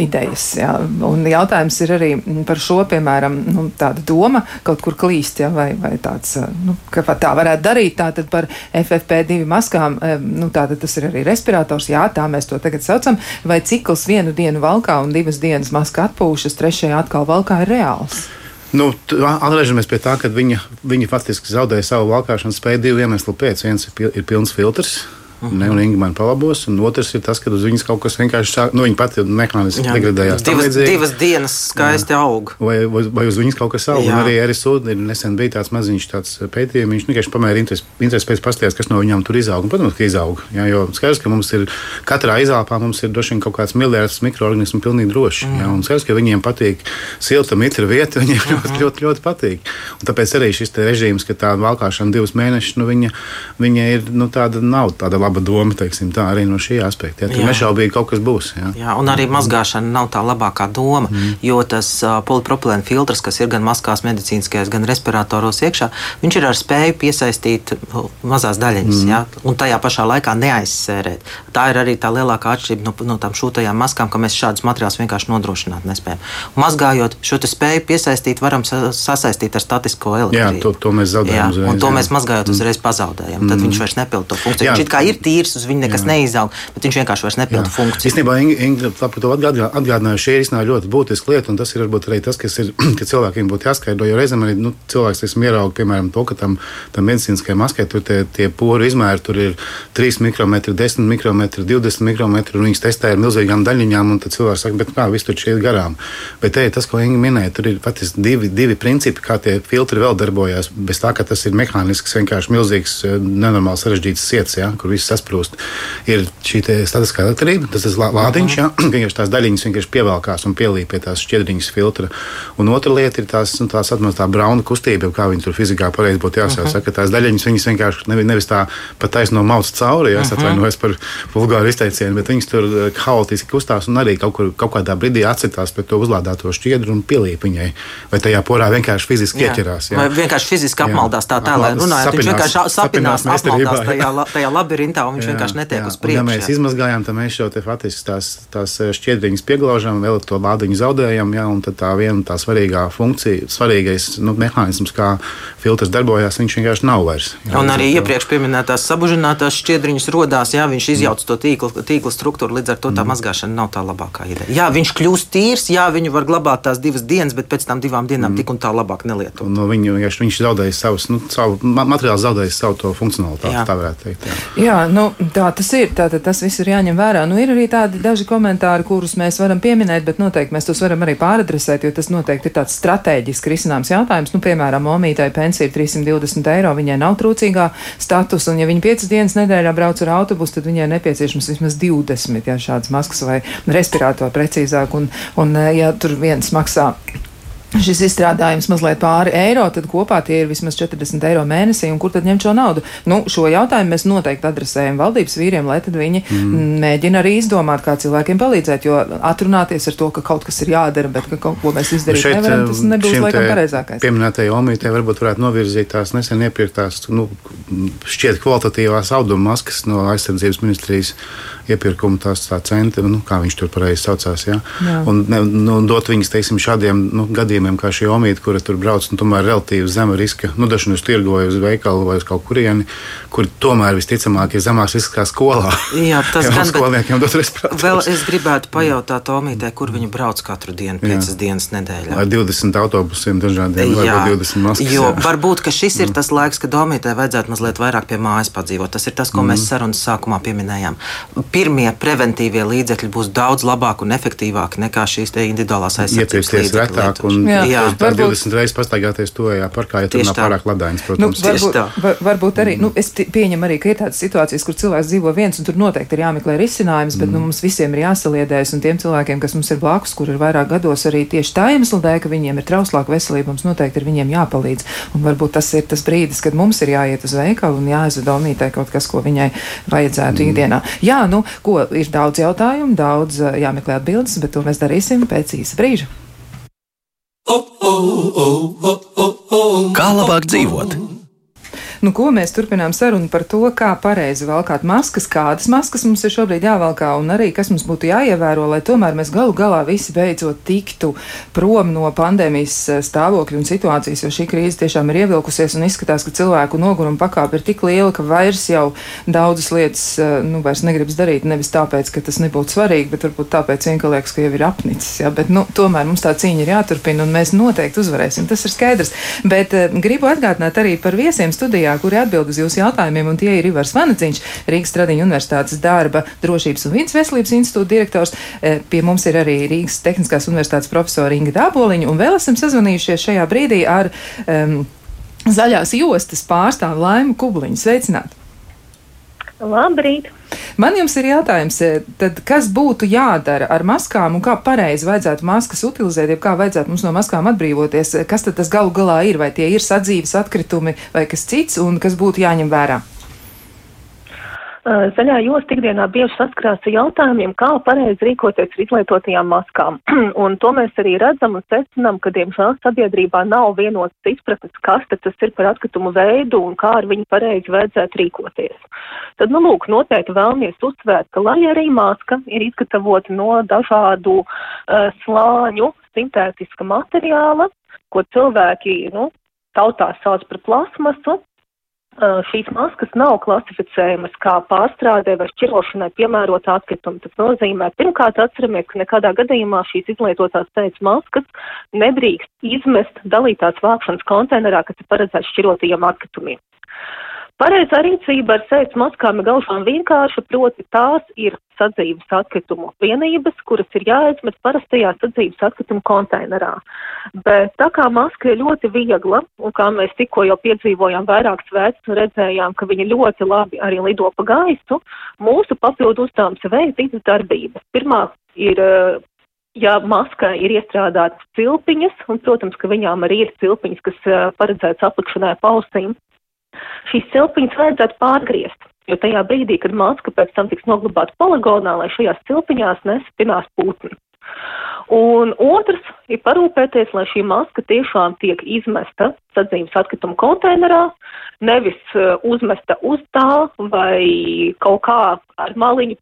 idejas. Jā. Un jautājums ir arī par šo, piemēram, nu, tāda doma kaut kur klīst, jā, vai, vai tāds, nu, ka pat tā varētu darīt, tātad par FFP2 maskām, nu, tātad tas ir arī respirators, jā, tā mēs to tagad saucam, vai cikls vienu dienu valkā un divas dienas maska atpūšas, trešajā atkal valkā ir reāls. Nu, atgriežamies pie tā, ka viņa, viņa faktiski zaudēja savu valkāšanas spēju divu iemeslu pēc. Viens ir, pil, ir pilns filtrs. Ne, un Inga man palabos. Un otrs ir tas, ka uz viņas kaut kas vienkārši sāk, nu, viņa pati mehāniski degradējās. Divas, divas dienas skaisti jā. aug. Vai, vai, vai uz viņas kaut kas aug. Jā. Un arī RSU nesen bija tāds maziņš tāds pētījums. Viņš vienkārši pamēra interesi, interesi pēc pasties, kas no viņām tur izaug. Un, protams, ka izaug. Jā, jo skaidrs, ka mums ir katrā izelpā mums ir droši vien kaut kāds miljards mikroorganismu pilnīgi droši. Mm. Jā, un skaidrs, ka viņiem patīk silta mitra vieta, viņiem mm -hmm. ļoti, ļoti, ļoti patīk. Un tāpēc arī šis režīms, ka tā valkāšana divus mēnešus, nu, viņa, viņa ir, nu, tāda nav tāda laba doma, teiksim, tā arī no šī aspekta. Ja, tur nešaubīgi kaut kas būs. Jā. jā, un arī mazgāšana nav tā labākā doma, mm. jo tas uh, polipropilēna filtrs, kas ir gan maskās, medicīniskajās, gan respiratoros iekšā, viņš ir ar spēju piesaistīt mazās daļiņas, mm. jā, un tajā pašā laikā neaizsērēt. Tā ir arī tā lielākā atšķirība no, no tām šūtajām maskām, ka mēs šādus materiālus vienkārši nodrošināt nespējam. Mazgājot šo spēju piesaistīt, varam sasaistīt ar statisko elektrību. Jā, to, to mēs zaudējam. Jā, un to jā. mēs mazgājot uzreiz pazaudējam. Tad mm. viņš vairs nepilda to funkciju. Jā. Viņš kā ir tīrs, uz viņa nekas jā. neizaug, bet viņš vienkārši vairs nepilda funkciju. Īstenībā Inga par to atgādināja, šī ir ļoti būtiska lieta, un tas ir varbūt arī tas, kas ir, ka cilvēkiem būtu jāskaidro. Jo reizēm arī nu, cilvēks teiksim, ierauga, piemēram, to, ka tam, tam medicīniskajai maskai tur tie, tie poru izmēri tur ir 3 mikrometri, 10 mikrometri, 20 mikrometri, un viņas testē ar milzīgām daļiņām, un tad cilvēks saka, bet kā viss tur šeit garām. Bet te, tas, ko Inga minēja, tur ir patiesībā divi, divi principi, kā tie filtri vēl darbojas. Bez tā, ka tas ir mehānisks, vienkārši milzīgs, nenormāls sarežģīts sēdes, ja, kur viss sasprūst. Ir šī statiskā elektrība, tas ir lādiņš, ja, vienkārši tās daļiņas vienkārši pievelkās un pielīp pie tās šķiedriņas filtra. Un otra lieta ir tās, nu, tās atmazgā brauna kustība, kā viņi tur fizikā pareizi būtu jāsaka. Uh -huh. Saka, tās daļiņas viņas vienkārši nevis, nevis tā pat taisno mauc cauri, ja, es atvainojos par vulgāru izteicienu, bet viņas tur eh, haotiski kustās un arī kaut, kur, kaut kādā brīdī atcitās pret to uzlādēto šķiedru un pielīp viņai. Vai tajā porā vienkārši fiziski jā. ieķerās. Jā. Vai vienkārši fiziski apmaldās tā, tā lai runājot. Viņš vienkārši sapinās, apmaldās tajā, tajā labirintā un viņš jā, vienkārši netiek jā. uz priekšu. Ja mēs jā. izmazgājām, tad mēs šo te faktiski tās, tās eh, šķiedriņas pieglaužam, vēl to lādiņu zaudējam, jā, un tā viena tā svarīgā funkcija, svarīgais nu, mehānisms, kā filtrs darbojas, viņš vienkārši nav vairs. Jā, un arī to... iepriekš pieminētās sabužinātās šķiedriņas rodās, jā, viņš izjauc to tīkla, tīkla struktūru, līdz ar to tā mm. mazgāšana nav tā labākā ideja. Jā, viņš kļūst tīrs, jā, viņu var glabāt tās divas dienas, bet pēc tam divām dienām mm. tik un tā labāk nelietot. Un no viņu, ja viņš zaudējis savus, nu, savu materiālu, zaudējis savu to funkcionalitāti, jā. tā varētu teikt. Jā, jā nu, tā tas ir. Tātad tas viss ir jāņem vērā. Nu, ir arī tādi daži komentāri, kurus mēs varam pieminēt, bet noteikti mēs tos varam arī pāradresēt, jo tas noteikti ir tāds strateģiski risināms jautājums. Nu, piemēram, Omītai pensija ir 320 eiro, viņai nav trūcīgā status, un ja viņa 5 dienas nedēļā brauc ar autobusu, tad viņai nepieciešams vismaz 20 ja, šādas maskas vai respirātori precīzāk. Un, un ja tur viens maksā šis izstrādājums mazliet pāri eiro, tad kopā tie ir vismaz 40 eiro mēnesī. Kur tad ņemt šo naudu? Nu, šo jautājumu mēs noteikti adresējam valdības vīriem, lai tad viņi mm. mēģina arī izdomāt, kā cilvēkiem palīdzēt. Jo atrunāties ar to, ka kaut kas ir jādara, bet ka kaut ko mēs izdarīt Šeit, nevaram, tas nebūs laikam pareizākais. Pieminētajai omītē varbūt varētu novirzīt tās nesen iepirktās, nu, šķiet kvalitatīvās auduma maskas no aizsardzības ministrijas iepirkuma tās tā centra, nu, kā viņš tur pareizi saucās. Ja? Jā. Un, ne, nu, dot viņas, teiksim, šādiem nu, gadījumiem kā šī omīte, kura tur brauc, nu, tomēr relatīvi zema riska, nu, dažu uz tirgu vai uz veikalu vai uz kaut kurieni, kur tomēr visticamāk ir zemāks risks kā skolā. Jā, tas gan skolniekiem dot respirators. Vēl es gribētu pajautāt omītē, kur viņi brauc katru dienu, piecas Jā. dienas nedēļā. Ar 20 autobusiem dažādiem, vai 20 maskas. Jo jā. varbūt, ka šis ir mm. tas laiks, kad omītē vajadzētu mazliet vairāk pie mājas padzīvot. Tas ir tas, ko mm. mēs sarunas sākumā pieminējām. Pirmie preventīvie līdzekļi būs daudz labāki un efektīvāki nekā šīs individuālās aizsardzības līdzekļi. Retāk un Jā, jā varbūt 20 reizes pastaigāties tojā parkā, ja tur nav pārāk ladājums, nu, protams. Nu, varbūt, var, varbūt arī, nu, es pieņemu arī, ka ir tādas situācijas, kur cilvēks dzīvo viens, un tur noteikti ir jāmeklē risinājums, bet nu, mm. nu, mums visiem ir jāsaliedējas, un tiem cilvēkiem, kas mums ir blakus, kur ir vairāk gados, arī tieši tā iemesla dēļ, ka viņiem ir trauslāka veselība, mums noteikti ir viņiem jāpalīdz. Un varbūt tas ir tas brīdis, kad mums ir jāiet uz veikalu un jāaizved omītē kaut kas, ko viņai vajadzētu mm. ikdienā. Jā, nu, ko ir daudz jautājumu, daudz jāmeklē atbildes, bet to mēs darīsim pēc īsa brīža. Kā labāk dzīvot? Nu, ko mēs turpinām sarunu par to, kā pareizi valkāt maskas, kādas maskas mums ir šobrīd jāvalkā un arī kas mums būtu jāievēro, lai tomēr mēs galu galā visi beidzot tiktu prom no pandēmijas eh, stāvokļa un situācijas, jo šī krīze tiešām ir ievilkusies un izskatās, ka cilvēku noguruma pakāpe ir tik liela, ka vairs jau daudzas lietas, eh, nu, vairs negribas darīt nevis tāpēc, ka tas nebūtu svarīgi, bet varbūt tāpēc, ka liekas, ka jau ir apnicis. Ja? Bet, nu, tomēr mums tā cīņa ir jāturpina un mēs noteikti uzvarēsim. Tas ir skaidrs. Bet uh, gribu atgādināt arī par viesiem studijā, kuri atbild uz jūsu jautājumiem, un tie ir Ivars Vanadziņš, Rīgas Tradiņu universitātes darba drošības un vidas veselības institūta direktors. Uh, pie mums ir arī Rīgas Tehniskās universitātes profesora Inga Dāboliņa, un vēl esam sazvanījušies šajā brīdī ar um, zaļās jostas pārstāvu Laimu Kubliņu. Sveicināti! Labrīt! Man jums ir jautājums, eh, tad kas būtu jādara ar maskām un kā pareizi vajadzētu maskas utilizēt, ja kā vajadzētu mums no maskām atbrīvoties? Kas tad tas galu galā ir? Vai tie ir sadzīves atkritumi vai kas cits un kas būtu jāņem vērā? Zaļā josta ikdienā bieži saskarās ar jautājumiem, kā pareizi rīkoties ar izlietotajām maskām. un to mēs arī redzam un secinām, ka, diemžēl, sabiedrībā nav vienotas izpratnes, kas tas ir par atkritumu veidu un kā ar viņu pareizi vajadzētu rīkoties. Tad, nu, lūk, noteikti vēlamies uzsvērt, ka, lai arī maska ir izgatavota no dažādu uh, slāņu sintētiska materiāla, ko cilvēki, nu, tautā sauc par plasmasu, šīs maskas nav klasificējamas kā pārstrādē vai šķirošanai piemērota atkrituma. Tas nozīmē, pirmkārt, atceramies, ka nekādā gadījumā šīs izlietotās teica maskas nedrīkst izmest dalītās vākšanas konteinerā, kas ir paredzēts šķirotajiem atkritumiem. Pareizā rīcība ar sēdes maskām ir gaužām vienkārša, proti tās ir sadzīves atkritumu vienības, kuras ir jāizmet parastajā sadzīves atkritumu konteinerā. Bet tā kā maska ir ļoti viegla, un kā mēs tikko jau piedzīvojām vairākas vēstus un redzējām, ka viņa ļoti labi arī lido pa gaisu, mūsu papildu uzdevums ir veikt divas darbības. Pirmā ir eh, ja maskā ir iestrādātas cilpiņas, un, protams, ka viņām arī ir cilpiņas, kas uh, paredzētas aplikšanai paustīm, Šīs cilpiņas vajadzētu pārgriezt, jo tajā brīdī, kad maska pēc tam tiks noglabāta poligonā, lai šajās cilpiņās nesapinās putni. Un otrs ir parūpēties, lai šī maska tiešām tiek izmesta sadzīves atkrituma konteinerā, nevis uh, uzmesta uz tā vai kaut kā ar maliņu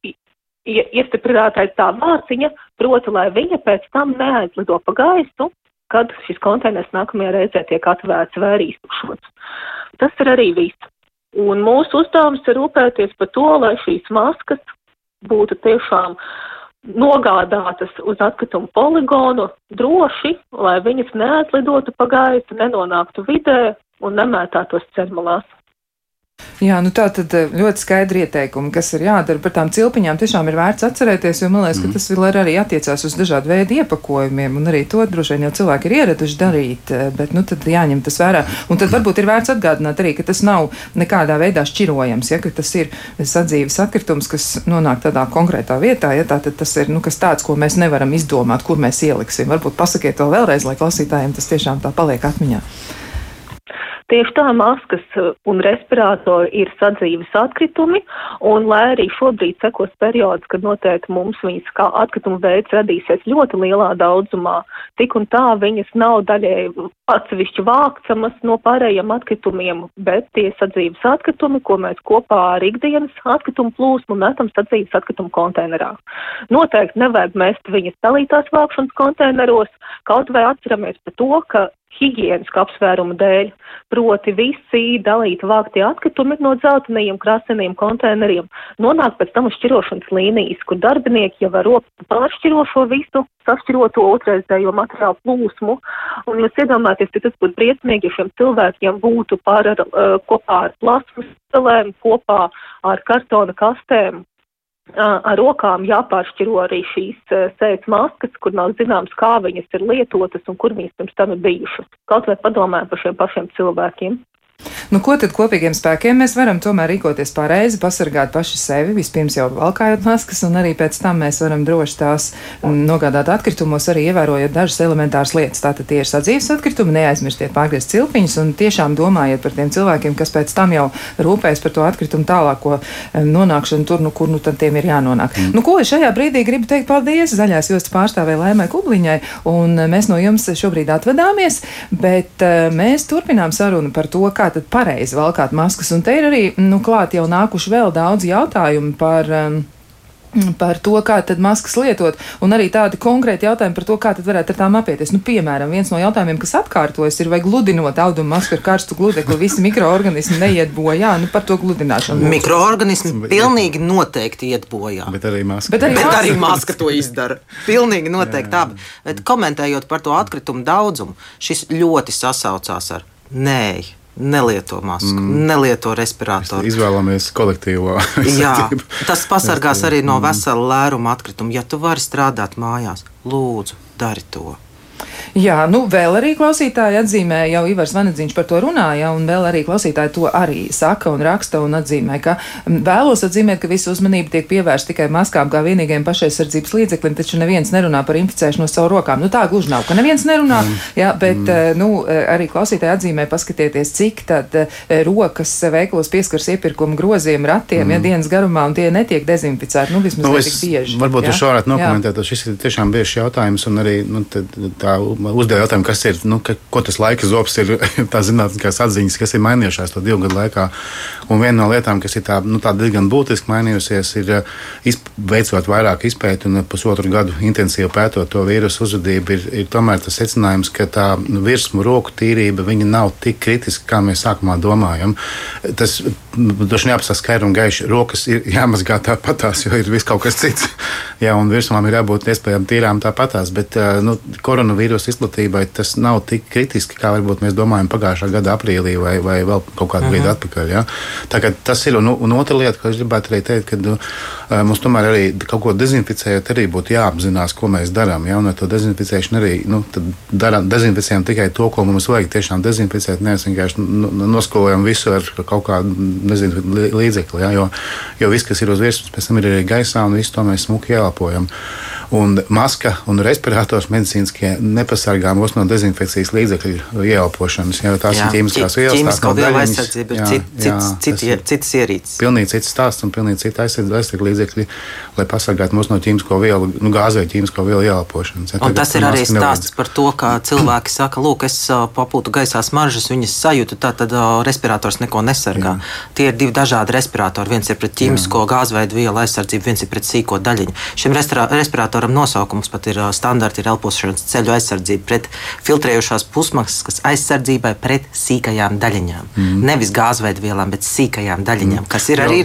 iestiprinātais tā vārciņa, proti, lai viņa pēc tam neaizlido pa gaisu, kad šis konteiners nākamajā reizē tiek atvērts vai arī iztukšots. Tas ir arī viss. Un mūsu uzdevums ir rūpēties par to, lai šīs maskas būtu tiešām nogādātas uz atkritumu poligonu droši, lai viņas neatlidotu pa gaisu, nenonāktu vidē un nemētātos cermalās. Jā, nu tā tad eh, ļoti skaidri ieteikumi, kas ir jādara par tām cilpiņām. Tiešām ir vērts atcerēties, jo man liekas, ka tas vēl arī attiecās uz dažādu veidu iepakojumiem, un arī to droši vien jau cilvēki ir ieraduši darīt, eh, bet nu tad jāņem tas vērā. Un tad varbūt ir vērts atgādināt arī, ka tas nav nekādā veidā šķirojams, ja, ka tas ir sadzīves atkritums, kas nonāk tādā konkrētā vietā, ja tā tad tas ir nu, kas tāds, ko mēs nevaram izdomāt, kur mēs ieliksim. Varbūt pasakiet to vēlreiz, lai klausītājiem tas tiešām tā paliek atmiņā. Tieši tā maskas uh, un respirātori ir sadzīves atkritumi, un lai arī šobrīd sekos periods, kad noteikti mums viņas kā atkrituma veids radīsies ļoti lielā daudzumā, tik un tā viņas nav daļēji atsevišķi vākcamas no pārējiem atkritumiem, bet tie sadzīves atkritumi, ko mēs kopā ar ikdienas atkritumu plūsmu metam sadzīves atkritumu konteinerā. Noteikti nevajag mest viņas dalītās vākšanas konteineros, kaut vai atceramies par to, ka higienisku apsvērumu dēļ, proti visi dalīti vāktie atkritumi no dzeltenajiem kraseniem konteineriem nonāk pēc tam uz šķirošanas līnijas, kur darbinieki jau var pāršķiro šo visu sašķiroto otrreizējo materiālu plūsmu. Un jūs iedomājaties, ka tas būtu briesmīgi, ja šiem cilvēkiem būtu pār ar, uh, kopā ar plasmas celēm, kopā ar kartona kastēm ar rokām jāpāršķiro arī šīs sēdes maskas, kur nav zināms, kā viņas ir lietotas un kur viņas pirms tam ir bijušas. Kaut vai padomājam par šiem pašiem cilvēkiem. Nu, ko tad kopīgiem spēkiem mēs varam tomēr rīkoties pareizi, pasargāt paši sevi, vispirms jau valkājot maskas, un arī pēc tam mēs varam droši tās nogādāt atkritumos, arī ievērojot dažas elementāras lietas. Tātad tie ir sadzīves atkritumi, neaizmirstiet pārgriezt cilpiņus un tiešām domājiet par tiem cilvēkiem, kas pēc tam jau rūpēs par to atkritumu tālāko nonākšanu tur, nu, kur nu tad tiem ir jānonāk. Mm. Nu, ko es šajā brīdī gribu teikt paldies zaļās jostas pārstāvē Lēmai Kubliņai, un mēs no jums šobrīd atvadāmies, bet uh, mēs turpinām sarunu par to, kā tad pareizi valkāt maskas. Un te ir arī nu, klāt jau nākuši vēl daudz jautājumu par. Um, par to, kā tad maskas lietot, un arī tādi konkrēti jautājumi par to, kā tad varētu ar tām apieties. Nu, piemēram, viens no jautājumiem, kas atkārtojas, ir, vai gludinot audumu masku ar karstu gludekli, visi mikroorganismi neiet bojā, nu, par to gludināšanu. Mikroorganismi pilnīgi noteikti iet bojā. Bet arī maska. Bet arī, Bet maska. arī maska to izdara. Pilnīgi noteikti abi. Bet komentējot par to atkritumu daudzumu, šis ļoti sasaucās ar nē nelieto masku, mm. nelieto respiratoru. Mēs izvēlamies kolektīvo. Jā, tas pasargās arī no vesela lēruma atkrituma. Ja tu vari strādāt mājās, lūdzu, dari to. Jā, nu vēl arī klausītāji atzīmē, jau Ivars Vanedziņš par to runāja, un vēl arī klausītāji to arī saka un raksta un atzīmē, ka vēlos atzīmēt, ka visa uzmanība tiek pievērsta tikai maskām kā vienīgajam pašaizsardzības līdzeklim, taču neviens nerunā par inficēšanu no savu rokām. Nu tā gluži nav, ka neviens nerunā, mm. jā, bet, mm. nu, arī klausītāji atzīmē, paskatieties, cik tad rokas veiklos pieskars iepirkuma groziem, ratiem, mm. ja dienas garumā, un tie netiek dezinficēti, nu vismaz nu, tik bieži. Varbūt jūs varētu nokomentēt, šis ir tiešām bieži jautājums, un arī nu, tā uzdeva jautājumu, kas ir, nu, ka, ko tas laika zobs ir, tā zinātniskās atziņas, kas ir mainījušās to divu gadu laikā. Un viena no lietām, kas ir tā, nu, tā diezgan būtiski mainījusies, ir izp, veicot vairāk izpēti un pusotru gadu intensīvi pētot to vīrusu uzvedību, ir, ir tomēr tas secinājums, ka tā nu, virsmu roku tīrība nav tik kritiska, kā mēs sākumā domājam. Tas droši vien jāpasaka skaidri un gaiši. Rokas ir jāmazgā tāpatās, jo ir viss kaut kas cits. Jā, un virsmām ir jābūt iespējām tīrām tāpatās. Bet nu, koronavīrusa izplatībai tas nav tik kritiski, kā varbūt mēs domājam pagājušā gada aprīlī vai, vai vēl kaut kādu brīdi uh -huh. atpakaļ. Ja? Tā, tas ir. Un, un otra lieta, ko es gribētu arī teikt, ka nu, mums tomēr arī kaut ko dezinficējot, arī būtu jāapzinās, ko mēs darām. Ja? Un ar to dezinficēšanu arī nu, darām, dezinficējam tikai to, ko mums vajag tiešām dezinficēt. Nevis vienkārši nu, noskolojam visu ar kaut kādu nezinu, līdzekli. Ja? Jo, jo viss, kas ir uz virsmas, pēc tam ir arī gaisā, un visu to mēs smuki ieelpojam. Un maska un respirators medicīniskie nepasargā mūs no dezinfekcijas līdzekļu ieelpošanas. Ja, tās jā, ir ķīmiskās vielas, ķīmisko vielu aizsardzība ir cit, cits, cits, ir citas ierīces. Pilnīgi cits stāsts un pilnīgi cita aizsardzība līdzekļi, lai pasargātu mūs no ķīmisko vielu, nu, gāzē ķīmisko vielu ieelpošanas. Ja, un tas ir arī stāsts par to, ka cilvēki saka, lūk, es papūtu gaisā smaržas, viņas sajūtu, tā tad respirators neko nesargā. Jā. Tie ir divi dažādi respiratori. Viens ir pret ķīmisko gāzveidu vielu aizsardzību, viens ir pret sīko daļiņu. Šim respiratoram nosaukums pat ir standarta, ir elpošanas ceļu aizsardzība pret filtrējošās pusmaskas aizsardzībai pret sīkajām daļiņām. Mm. Nevis gāzveidu vielām, bet sīkajām daļiņām, mm. kas ir jo, arī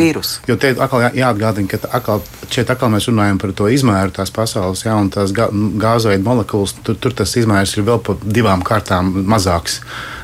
vīruss. Jo te atkal jā, jāatgādina, ka atkal, šeit atkal mēs runājam par to izmēru tās pasaules, jā, un tās gāzveidu molekulas, tur, tur tas izmērs ir vēl pa divām kārtām mazāks.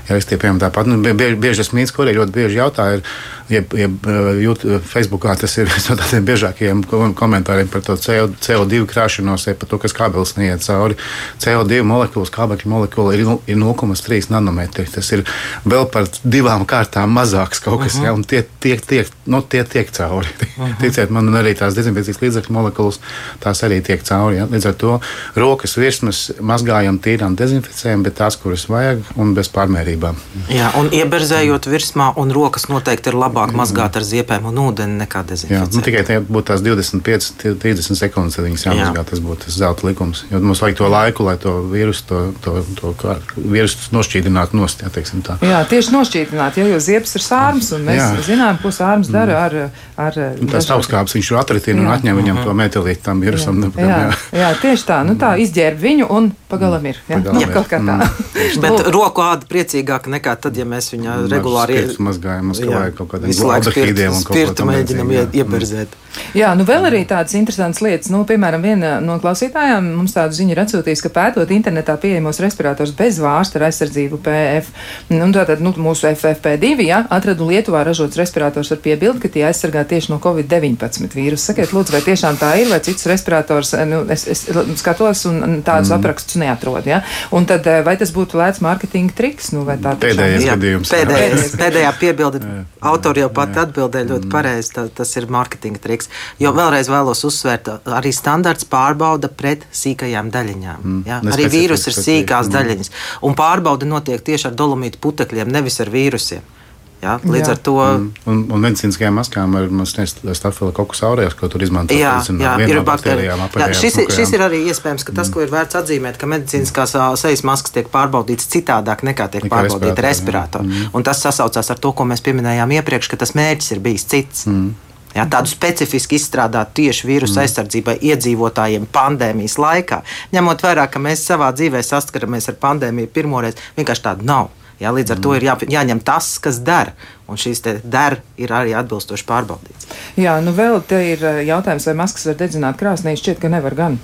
Ja es tie piemēram tāpat, nu, bieži, bieži tas mīts, kuriem ļoti bieži jautā, ir, jeb, jeb jūt, Facebookā tas ir viens no tādiem biežākajiem komentāriem par to CO2 krāšanos, par to, kas kābelis neiet cauri. CO2 molekulas, kābekļa molekula ir, ir 0,3 nanometri. Tas ir vēl par divām kārtām mazāks kaut kas, uh -huh. ja, un tie tiek, tiek, no, nu, tie tiek cauri. Uh -huh. Ticiet man, un arī tās dezinfekcijas līdzekļu molekulas, tās arī tiek cauri. Ja. Līdz ar to rokas virsmas mazgājam, tīrām, dezinficējam, bet tās, kuras vajag, un bez pārmērībām. Jā, un ieberzējot virsmā, un rokas noteikti ir labāk labāk mazgāt ar ziepēm un ūdeni nekā dezinficēt. Jā, nu, tikai tie būtu tās 25, 30 sekundes, kad viņas jāmazgā. Jā. Tas būtu tas zelta likums. Jo mums vajag to laiku, lai to vīrusu, to, to, to, to vīrusu nošķīdinātu nost. Jā, jā, tieši nošķīdināt, jo, jo ziepes ir sārms, un mēs jā. zinām, ko sārms dara ar. ar tas augstskāps viņš ir atritina un atņem viņam to metālītu tam vīrusam. Jā, jā, jā. jā, tieši tā. Nu, tā izģērb viņu un pagalam ir. Jā, pagalam nu, ir. kaut kā tā. Mm. Bet roku āda priecīgāka nekā tad, ja mēs viņu regulāri mazgājam, mazgājam kaut kādiem visu laiku spirtu, spirtu mēģinam ieberzēt. Jā, nu vēl arī tādas interesantas lietas. Nu, piemēram, viena no klausītājām mums tādu ziņu ir atsūtījusi, ka pētot internetā pieejamos respirators bez vārsta ar aizsardzību PF. Nu, tātad nu, mūsu FFP2 ja, atradu Lietuvā ražots respirators ar piebildi, ka tie aizsargā tieši no Covid-19 vīrusu. Sakiet, lūdzu, vai tiešām tā ir, vai cits respirators, nu, es, es skatos un tādus mm. aprakstus neatrodu. Ja? Un tad vai tas būtu lēts mārketinga triks? Nu, pēdējais gadījums. Pēdējais, pēdējā piebilde. Autori jau pat atbildēja ļoti mm. pareizi. Tā, tas ir mārketinga triks. Jo vēlreiz vēlos uzsvērt, arī standarts pārbauda pret sīkajām daļiņām. Mm. Ja? Arī vīrusu ir sīkās mm. daļiņas. Un pārbauda notiek tieši ar dolomītu putekļiem, nevis ar vīrusiem. Ja? Līdz jā. ar to. Mm. Un, un medicīniskajām maskām ir stafilokokkus aureus, ko tur izmanto. Jā, jā, ir baktērijām. Jā, šis, ir, šis ir arī iespējams, ka tas, mm. ko ir vērts atzīmēt, ka medicīniskās sejas maskas tiek pārbaudītas citādāk nekā tiek Nekā pārbaudīta respirātori. Mm. Un tas sasaucās ar to, ko mēs pieminējām iepriekš, ka tas mērķis ir bijis cits. Mm. Ja, tādu specifiski izstrādātu tieši vīrusu mm. aizsardzībai iedzīvotājiem pandēmijas laikā, ņemot vērā, ka mēs savā dzīvē saskaramies ar pandēmiju pirmoreiz, vienkārši tādu nav. Ja, līdz ar mm. to ir jā, jāņem tas, kas der un šīs der ir arī atbilstoši pārbaudīts. Jā, nu vēl te ir eh, jautājums, vai maskas var dedzināt krāsnī. Šķiet, ka nevar gan.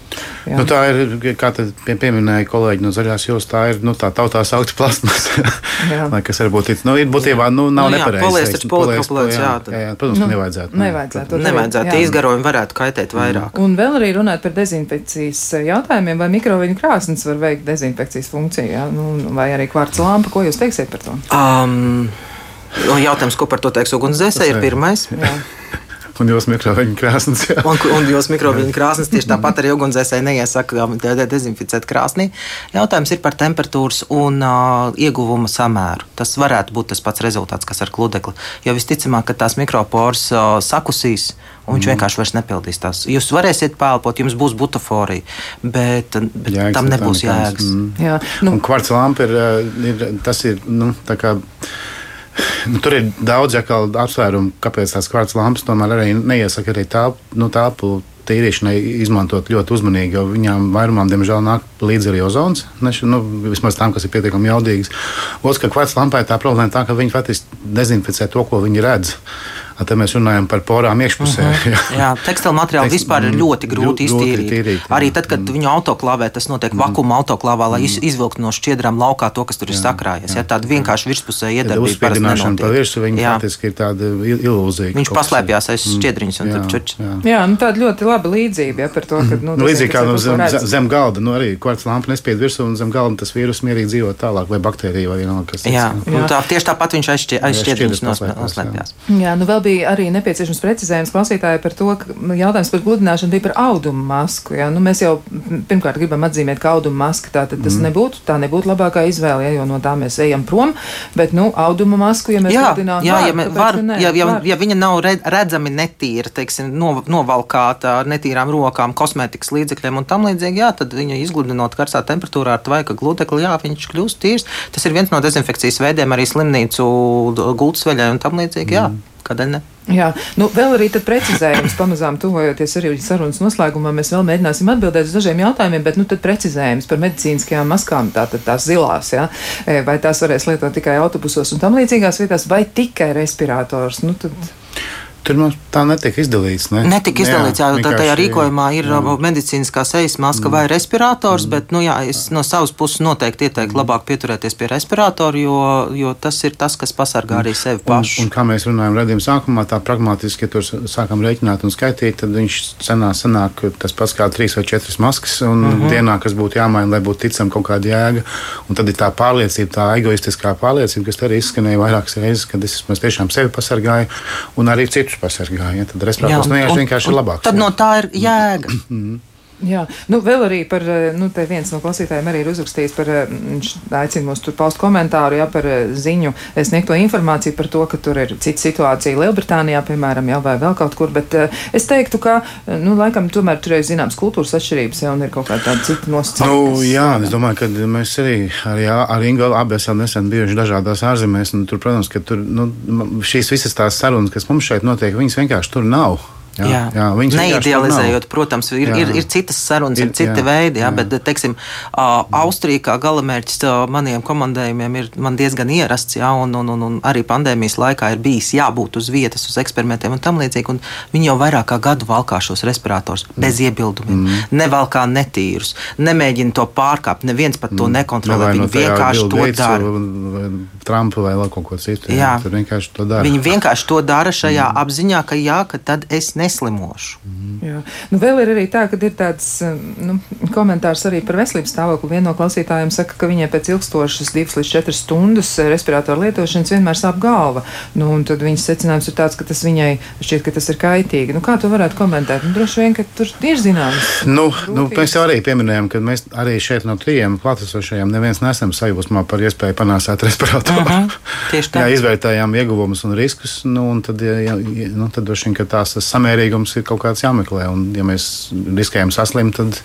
Jā. Nu, tā ir, kā pie, pieminēja kolēģi no zaļās jūras, tā ir nu, tā tautā saukta plasmas. Lai kas varbūt ir, nu, ir būtībā, nu, nav nu, nepareizi. Poliesters, polikopulēts, jā. jā, jā, jā, protams, nu, nevajadzētu. Nevajadzētu. Nevajadzētu. Izgarojumi varētu kaitēt vairāk. Mm. Un vēl arī runāt par dezinfekcijas jautājumiem, vai mikroviņu krāsnes var veikt dezinfekcijas funkciju, jā? Nu, vai arī kvarts lampa. Ko jūs teiksiet par to? Um, Un jautājums, ko par to teiks ugunsdzēsēji, ir pirmais. Un jūs mikroviņu krāsnes. Jā. Un, un jūs mikroviņu krāsnes tieši tāpat arī ugunsdzēsēji neiesaka dezinficēt krāsnī. Jautājums ir par temperatūras un uh, ieguvuma samēru. Tas varētu būt tas pats rezultāts, kas ar kludekli. Jo visticamāk, ka tās mikropors uh, sakusīs. Un viņš mm. vienkārši vairs nepildīs tās. Jūs varēsiet pēlpot, jums būs butaforija, bet, bet Jēgas, tam nebūs jēgas. Mm. Jā, nu. Un kvarts lampa ir, ir, tas ir, nu, tā kā Nu, tur ir daudz apsvērumu, kāpēc tās kvarts lampas tomēr arī neiesaka arī tāpu. Nu, tāpu tīrīšanai izmantot ļoti uzmanīgi, jo viņām vairumam, diemžēl, nāk līdzi arī ozons. Neš, nu, vismaz tām, kas ir pietiekami jaudīgas. Otrs, ka kvarts lampai tā problēma tā, ka viņi faktiski dezinficē to, ko viņi redz. Te mēs runājam par porām iekšpusē. Uh -huh. jā, jā tekstilu materiālu Tekst, vispār ir ļoti grūti iztīrīt. Tīrīt, jā. Arī tad, kad mm. viņu autoklāvē tas notiek mm. vakuma autoklāvā, lai mm. izvilktu no šķiedrām laukā to, kas tur jā, ir sakrājies. Jā, tāda vienkārši virspusē iedarbība. Uzspīdināšana pa virsmu, viņa jā. faktiski ir tāda ilūzija. Viņš paslēpjas aiz šķiedriņas un tur čuč. Jā, nu tāda ļoti laba līdzība ja, par to, ka. Nu, nu, līdzīgi kā no zem, zem galda, nu arī kvarts lampa nespied virsū un zem galda tas vīrus mierīgi dzīvo tālāk vai baktērija vai vienalga kas. Jā, tā, tieši tāpat viņš aiz šķiedriņas noslēpjas. Jā, nu vēl bija arī nepieciešams precizējums klausītāji par to, ka nu, jautājums par gludināšanu bija par audumu masku. Ja? Nu, mēs jau pirmkārt gribam atzīmēt, ka auduma maska tā tas mm. nebūtu, tā nebūtu labākā izvēle, ja, jo no tā mēs ejam prom. Bet, nu, auduma masku, ja mēs jā, gludinām, jā, var, ja, mē, var, ne, ja, ja, var. ja viņa nav redzami netīra, teiksim, no, novalkāta ar netīrām rokām, kosmētikas līdzekļiem un tam līdzīgi, jā, tad viņa izgludinot karstā temperatūrā ar tvaika gludekli, jā, viņš kļūst tīrs. Tas ir viens no dezinfekcijas veidiem arī slimnīcu gultsveļai un tam līdzīgi, jā. Mm. Kādēļ ne? Jā, nu vēl arī tad precizējums, pamazām tuvojoties arī sarunas noslēgumā, mēs vēl mēģināsim atbildēt uz dažiem jautājumiem, bet nu tad precizējums par medicīniskajām maskām, tātad tās zilās, jā, e, vai tās varēs lietot tikai autobusos un tam līdzīgās vietās, vai tikai respirators, nu tad. Tur mums tā netika izdalīts. Ne? Netika izdalīts, jā, jā tajā rīkojumā ir jā. medicīniskā sejas maska mm. vai respirators, mm. bet nu, jā, es no savas puses noteikti ieteiktu mm. labāk pieturēties pie respiratora, jo, jo tas ir tas, kas pasargā arī sevi pašu. Un, un kā mēs runājam redzījuma sākumā, tā pragmatiski, ja tur sākam rēķināt un skaitīt, tad viņš cenā sanāk tas pats kā trīs vai četras maskas, un mm -hmm. dienā, kas būtu jāmaina, lai būtu ticam kaut kāda jēga. Un tad ir tā pārliecība, tā egoistiskā pārliecība, kas arī izskanēja vairākas reizes, kad es tiešām sevi pasargāju un arī citus pasargāja. Tad nu, vienkārši ir labāks. Tad jā. no tā ir jēga. Jā, nu vēl arī par, eh, nu te viens no klausītājiem arī ir uzrakstījis par, eh, viņš aicina mūs tur paust komentāru, jā, par eh, ziņu, sniegto informāciju par to, ka tur ir cita situācija Lielbritānijā, piemēram, jā, vai vēl kaut kur, bet es teiktu, ka, nu, laikam tomēr tur ir zināms kultūras atšķirības, jā, un ir kaut kā tāda cita nosacījuma. Nu, jā, es domāju, ka mēs arī, arī ar Ingu abi esam nesen bijuši dažādās ārzemēs, un tur, protams, ka tur, nu, šīs visas tās sarunas, kas mums šeit notiek, viņas vienkārši tur nav. Jā, jā, jā Neidealizējot, protams, ir, jā. ir, ir citas sarunas, ir, ir citi jā, veidi, jā, jā. bet, teiksim, Austrija kā galamērķis maniem komandējumiem ir man diezgan ierasts, jā, un, un, un, un arī pandēmijas laikā ir bijis jābūt uz vietas, uz eksperimentiem un tam līdzīgi, un viņi jau vairāk kā gadu valkā šos respirators mm. bez iebildumiem, mm. nevalkā netīrus, nemēģina to pārkāpt, neviens pat to mm. nekontrolē, viņi no vienkārši to dara. Trumpa vai vēl kaut ko citu. Jā, jā. viņi vienkārši to dara. Viņi vienkārši to dara šajā mm. apziņā, ka jā, ka tad es ne neslimošu. Mm. Jā. Nu, vēl ir arī tā, ka ir tāds nu, komentārs arī par veselības stāvokli. Viena no klausītājiem saka, ka viņai pēc ilgstošas divas līdz četras stundas respiratoru lietošanas vienmēr sāp galva. Nu, tad viņas secinājums ir tāds, ka tas viņai šķiet, ka tas ir kaitīgi. Nu, kā tu varētu komentēt? Nu, droši vien, ka tur ir zināms. Nu, nu, mēs jau arī pieminējām, ka mēs arī šeit no trijiem klātesošajiem neviens nesam sajūsmā par iespēju panāsāt respiratoru. Uh -huh. Tieši tā. Jā, izvērtējām ieguvumus un riskus, nu, un tad, ja, ja, nu, tad droši vien, ka tās tas samērīgums ir kaut kāds jāmeklē. Un, ja mēs riskējam saslimt, tad,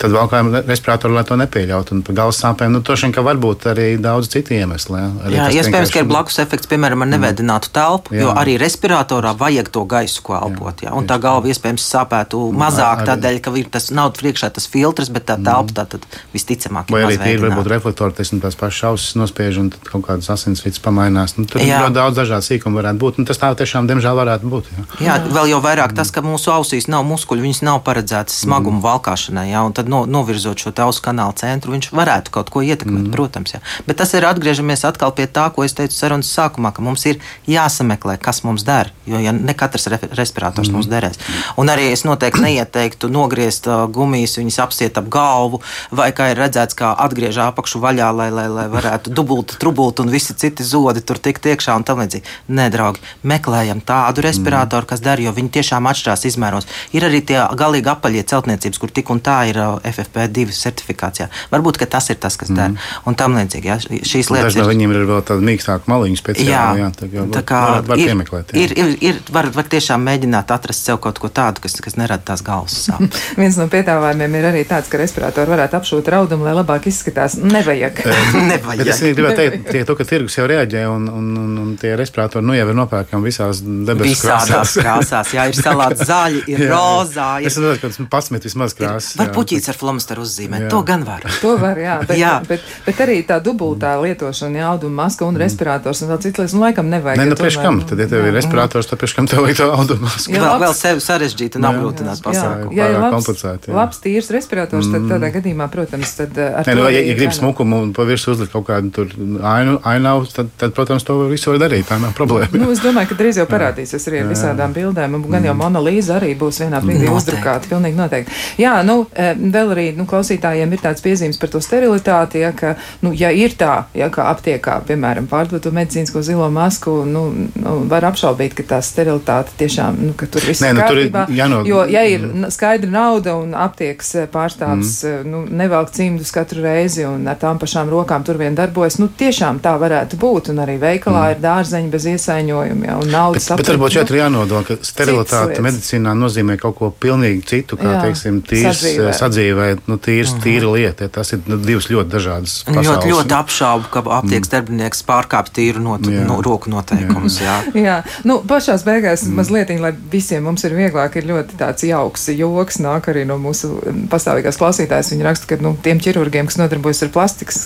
tad valkājam respiratoru, lai to nepieļautu. Un par galvas sāpēm, nu, droši vien, ka var būt arī daudz citu iemeslu. Jā, jā iespējams, ka ir blakus efekts, piemēram, ar nevedinātu telpu, jā. jo arī respiratorā vajag to gaisu, ko elpot. Jā, un tā galva iespējams sāpētu mazāk arī. tādēļ, ka ir tas nav priekšā tas filtrs, bet tā telpa tā tad visticamāk ir. Vai arī tīri varbūt reflektori, teiksim, tās pašas šausmas nospiež un tad kaut kādas asinsrites pamainās. Nu, tur jā. ļoti daudz dažādu sīkumu varētu būt. Nu, tas tā tiešām, diemžēl, varētu būt. Jā, jā vēl jau vairāk tas, ka mūsu ausīs nav muskuļi, viņas nav paredzētas smagumu mm. valkāšanai, un tad no, novirzot šo ausu kanālu centru, viņš varētu kaut ko ietekmēt, mm. protams. Jā. Bet tas ir atgriežamies atkal pie tā, ko es teicu sarunas sākumā, ka mums ir jāsameklē, kas mums der, jo ja ne katrs re respirators mm. mums derēs. Un arī es noteikti neieteiktu nogriezt uh, gumijas, viņas apsiet ap galvu, vai kā ir redzēts, kā atgriež apakšu vaļā, lai, lai, lai varētu dubult, trubult un visi citi zodi tur tikt iekšā un tam līdzīgi. Nē, draugi, meklējam tādu respiratoru, kas der, jo viņi tiešām atšķirās izmēros. Ir arī tie galīgi apaļie celtniecības, kur tik un tā ir FFP2 certifikācijā. Varbūt tas ir tas, kas der mm. un tam līdzīgi. Ja? Šīs lietas Dažna ir. Viņiem ir vēl tāda mīkstāka maliņa speciāli. Jā, jā tā, kā, tā kā var, var ir, piemeklēt. Jā. Ir, ir, ir, var, var tiešām mēģināt atrast sev kaut ko tādu, kas, kas nerada tās galvas sāpes. Viens no piedāvājumiem ir arī tāds, ka respiratoru varētu apšūt raudumu, lai labāk izskatās. Nevajag. Nevajag. Bet es gribētu teikt, tie, to, ka tirgus jau reaģē un, un, un, un tie respiratori nu jau ir nopērkami visās debesu krāsās. krāsās. Jā, ir salāti zaļi, ir jā, rozā. Ir... Es saprotu, ka tas pasmet vismaz krāsas. Var puķīts ar flomasteru uzzīmēt, jā. to gan var. To var, jā. Bet, jā. Bet, bet arī tā dubultā lietošana, auduma maska un respirators un vēl citas lietas, un laikam nevajag. Nē, nu, priekš kam? Tad, ja tev ir respirators, tad priekš kam tev vajag to auduma masku? Jā, vēl, vēl sevi sarežģīt un apgrūtināt pasākumu. Jā, jā, labs, labs tīrs respirators, tad tādā gadījumā, protams, tad uh, ar Nē, nu, ja, ja grib smukumu un pa virsmu uzlikt kaut kādu tur ainu, ainavu, tad, tad, protams, to visu var darīt. Tā nav problēma. Nu, es domāju, ka drīz jau parādīsies arī ar visādām bildēm, un gan jau Mona Līza arī būs vienā brīdī uzdrukāta, pilnīgi noteikti. Jā, nu, eh, vēl arī nu, klausītājiem ir tāds piezīmes par to sterilitāti, ja, ka, nu, ja ir tā, ja kā aptiekā, piemēram, pārdot to medicīnisko zilo masku, nu, nu, var apšaubīt, ka tā sterilitāte tiešām, nu, ka tur viss Nē, nu, ir kārtībā. Jāno... Jo, ja ir mm. skaidra nauda un aptiekas eh, pārstāvs mm. nu, nevelk cimdus katru reizi un ar tām pašām rokām tur vien darbojas, nu, tiešām tā varētu būt. Un arī veikalā mm. ir dārzeņi bez iesaiņojuma, ja, un naudas aptiekas. Bet, varbūt šeit ir jānodala, ka sterilitāte medicīnā nozīmē kaut ko pilnīgi citu, kā, Jā, teiksim, tīrs sadzīvē, eh, sadzīvē nu, tīrs, mm -hmm. tīra lieta. Tas ir nu, divas ļoti dažādas lietas. Ļoti, ļoti apšaubu, ka aptiekas mm. darbinieks pārkāpj tīru not, no, roku noteikumus. Jā. jā. jā, nu, pašās beigās mm. mazliet, lai visiem mums ir vieglāk, ir ļoti tāds jauks joks, nāk arī no mūsu pastāvīgās klausītājas. Viņa raksta, ka nu, tiem ķirurgiem, kas nodarbojas ar plastikas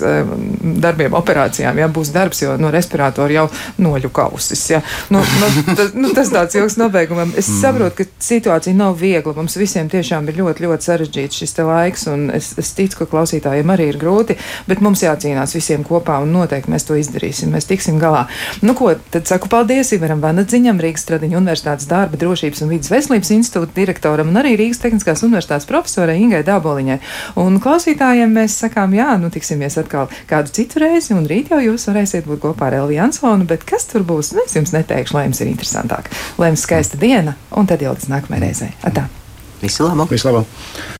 darbiem, operācijām, jā, būs darbs, jo no respiratora jau noļukausis. Jā. Nu, nu, tas, nu, tas tāds joks nobeigumam. Es mm. Saprotu, ka situācija nav viegla. Mums visiem tiešām ir ļoti, ļoti sarežģīts šis laiks, un es, es ticu, ka klausītājiem arī ir grūti, bet mums jācīnās visiem kopā, un noteikti mēs to izdarīsim. Mēs tiksim galā. Nu, ko tad saku paldies Ivaram Vanadziņam, Rīgas Tradiņu Universitātes darba drošības un vidas veselības institūta direktoram un arī Rīgas Tehniskās Universitātes profesorai Ingai Dāboliņai. Un klausītājiem mēs sakām, jā, nu tiksimies atkal kādu citu reizi, un rīt jau jūs varēsiet būt kopā ar Eliju Ansonu, bet kas tur būs, nu, es jums neteikšu, lai jums ir interesantāk. Lai jums skaista diena, un tad jau līdz nākamajai reizei. Atā! Visu labu! Visu labu.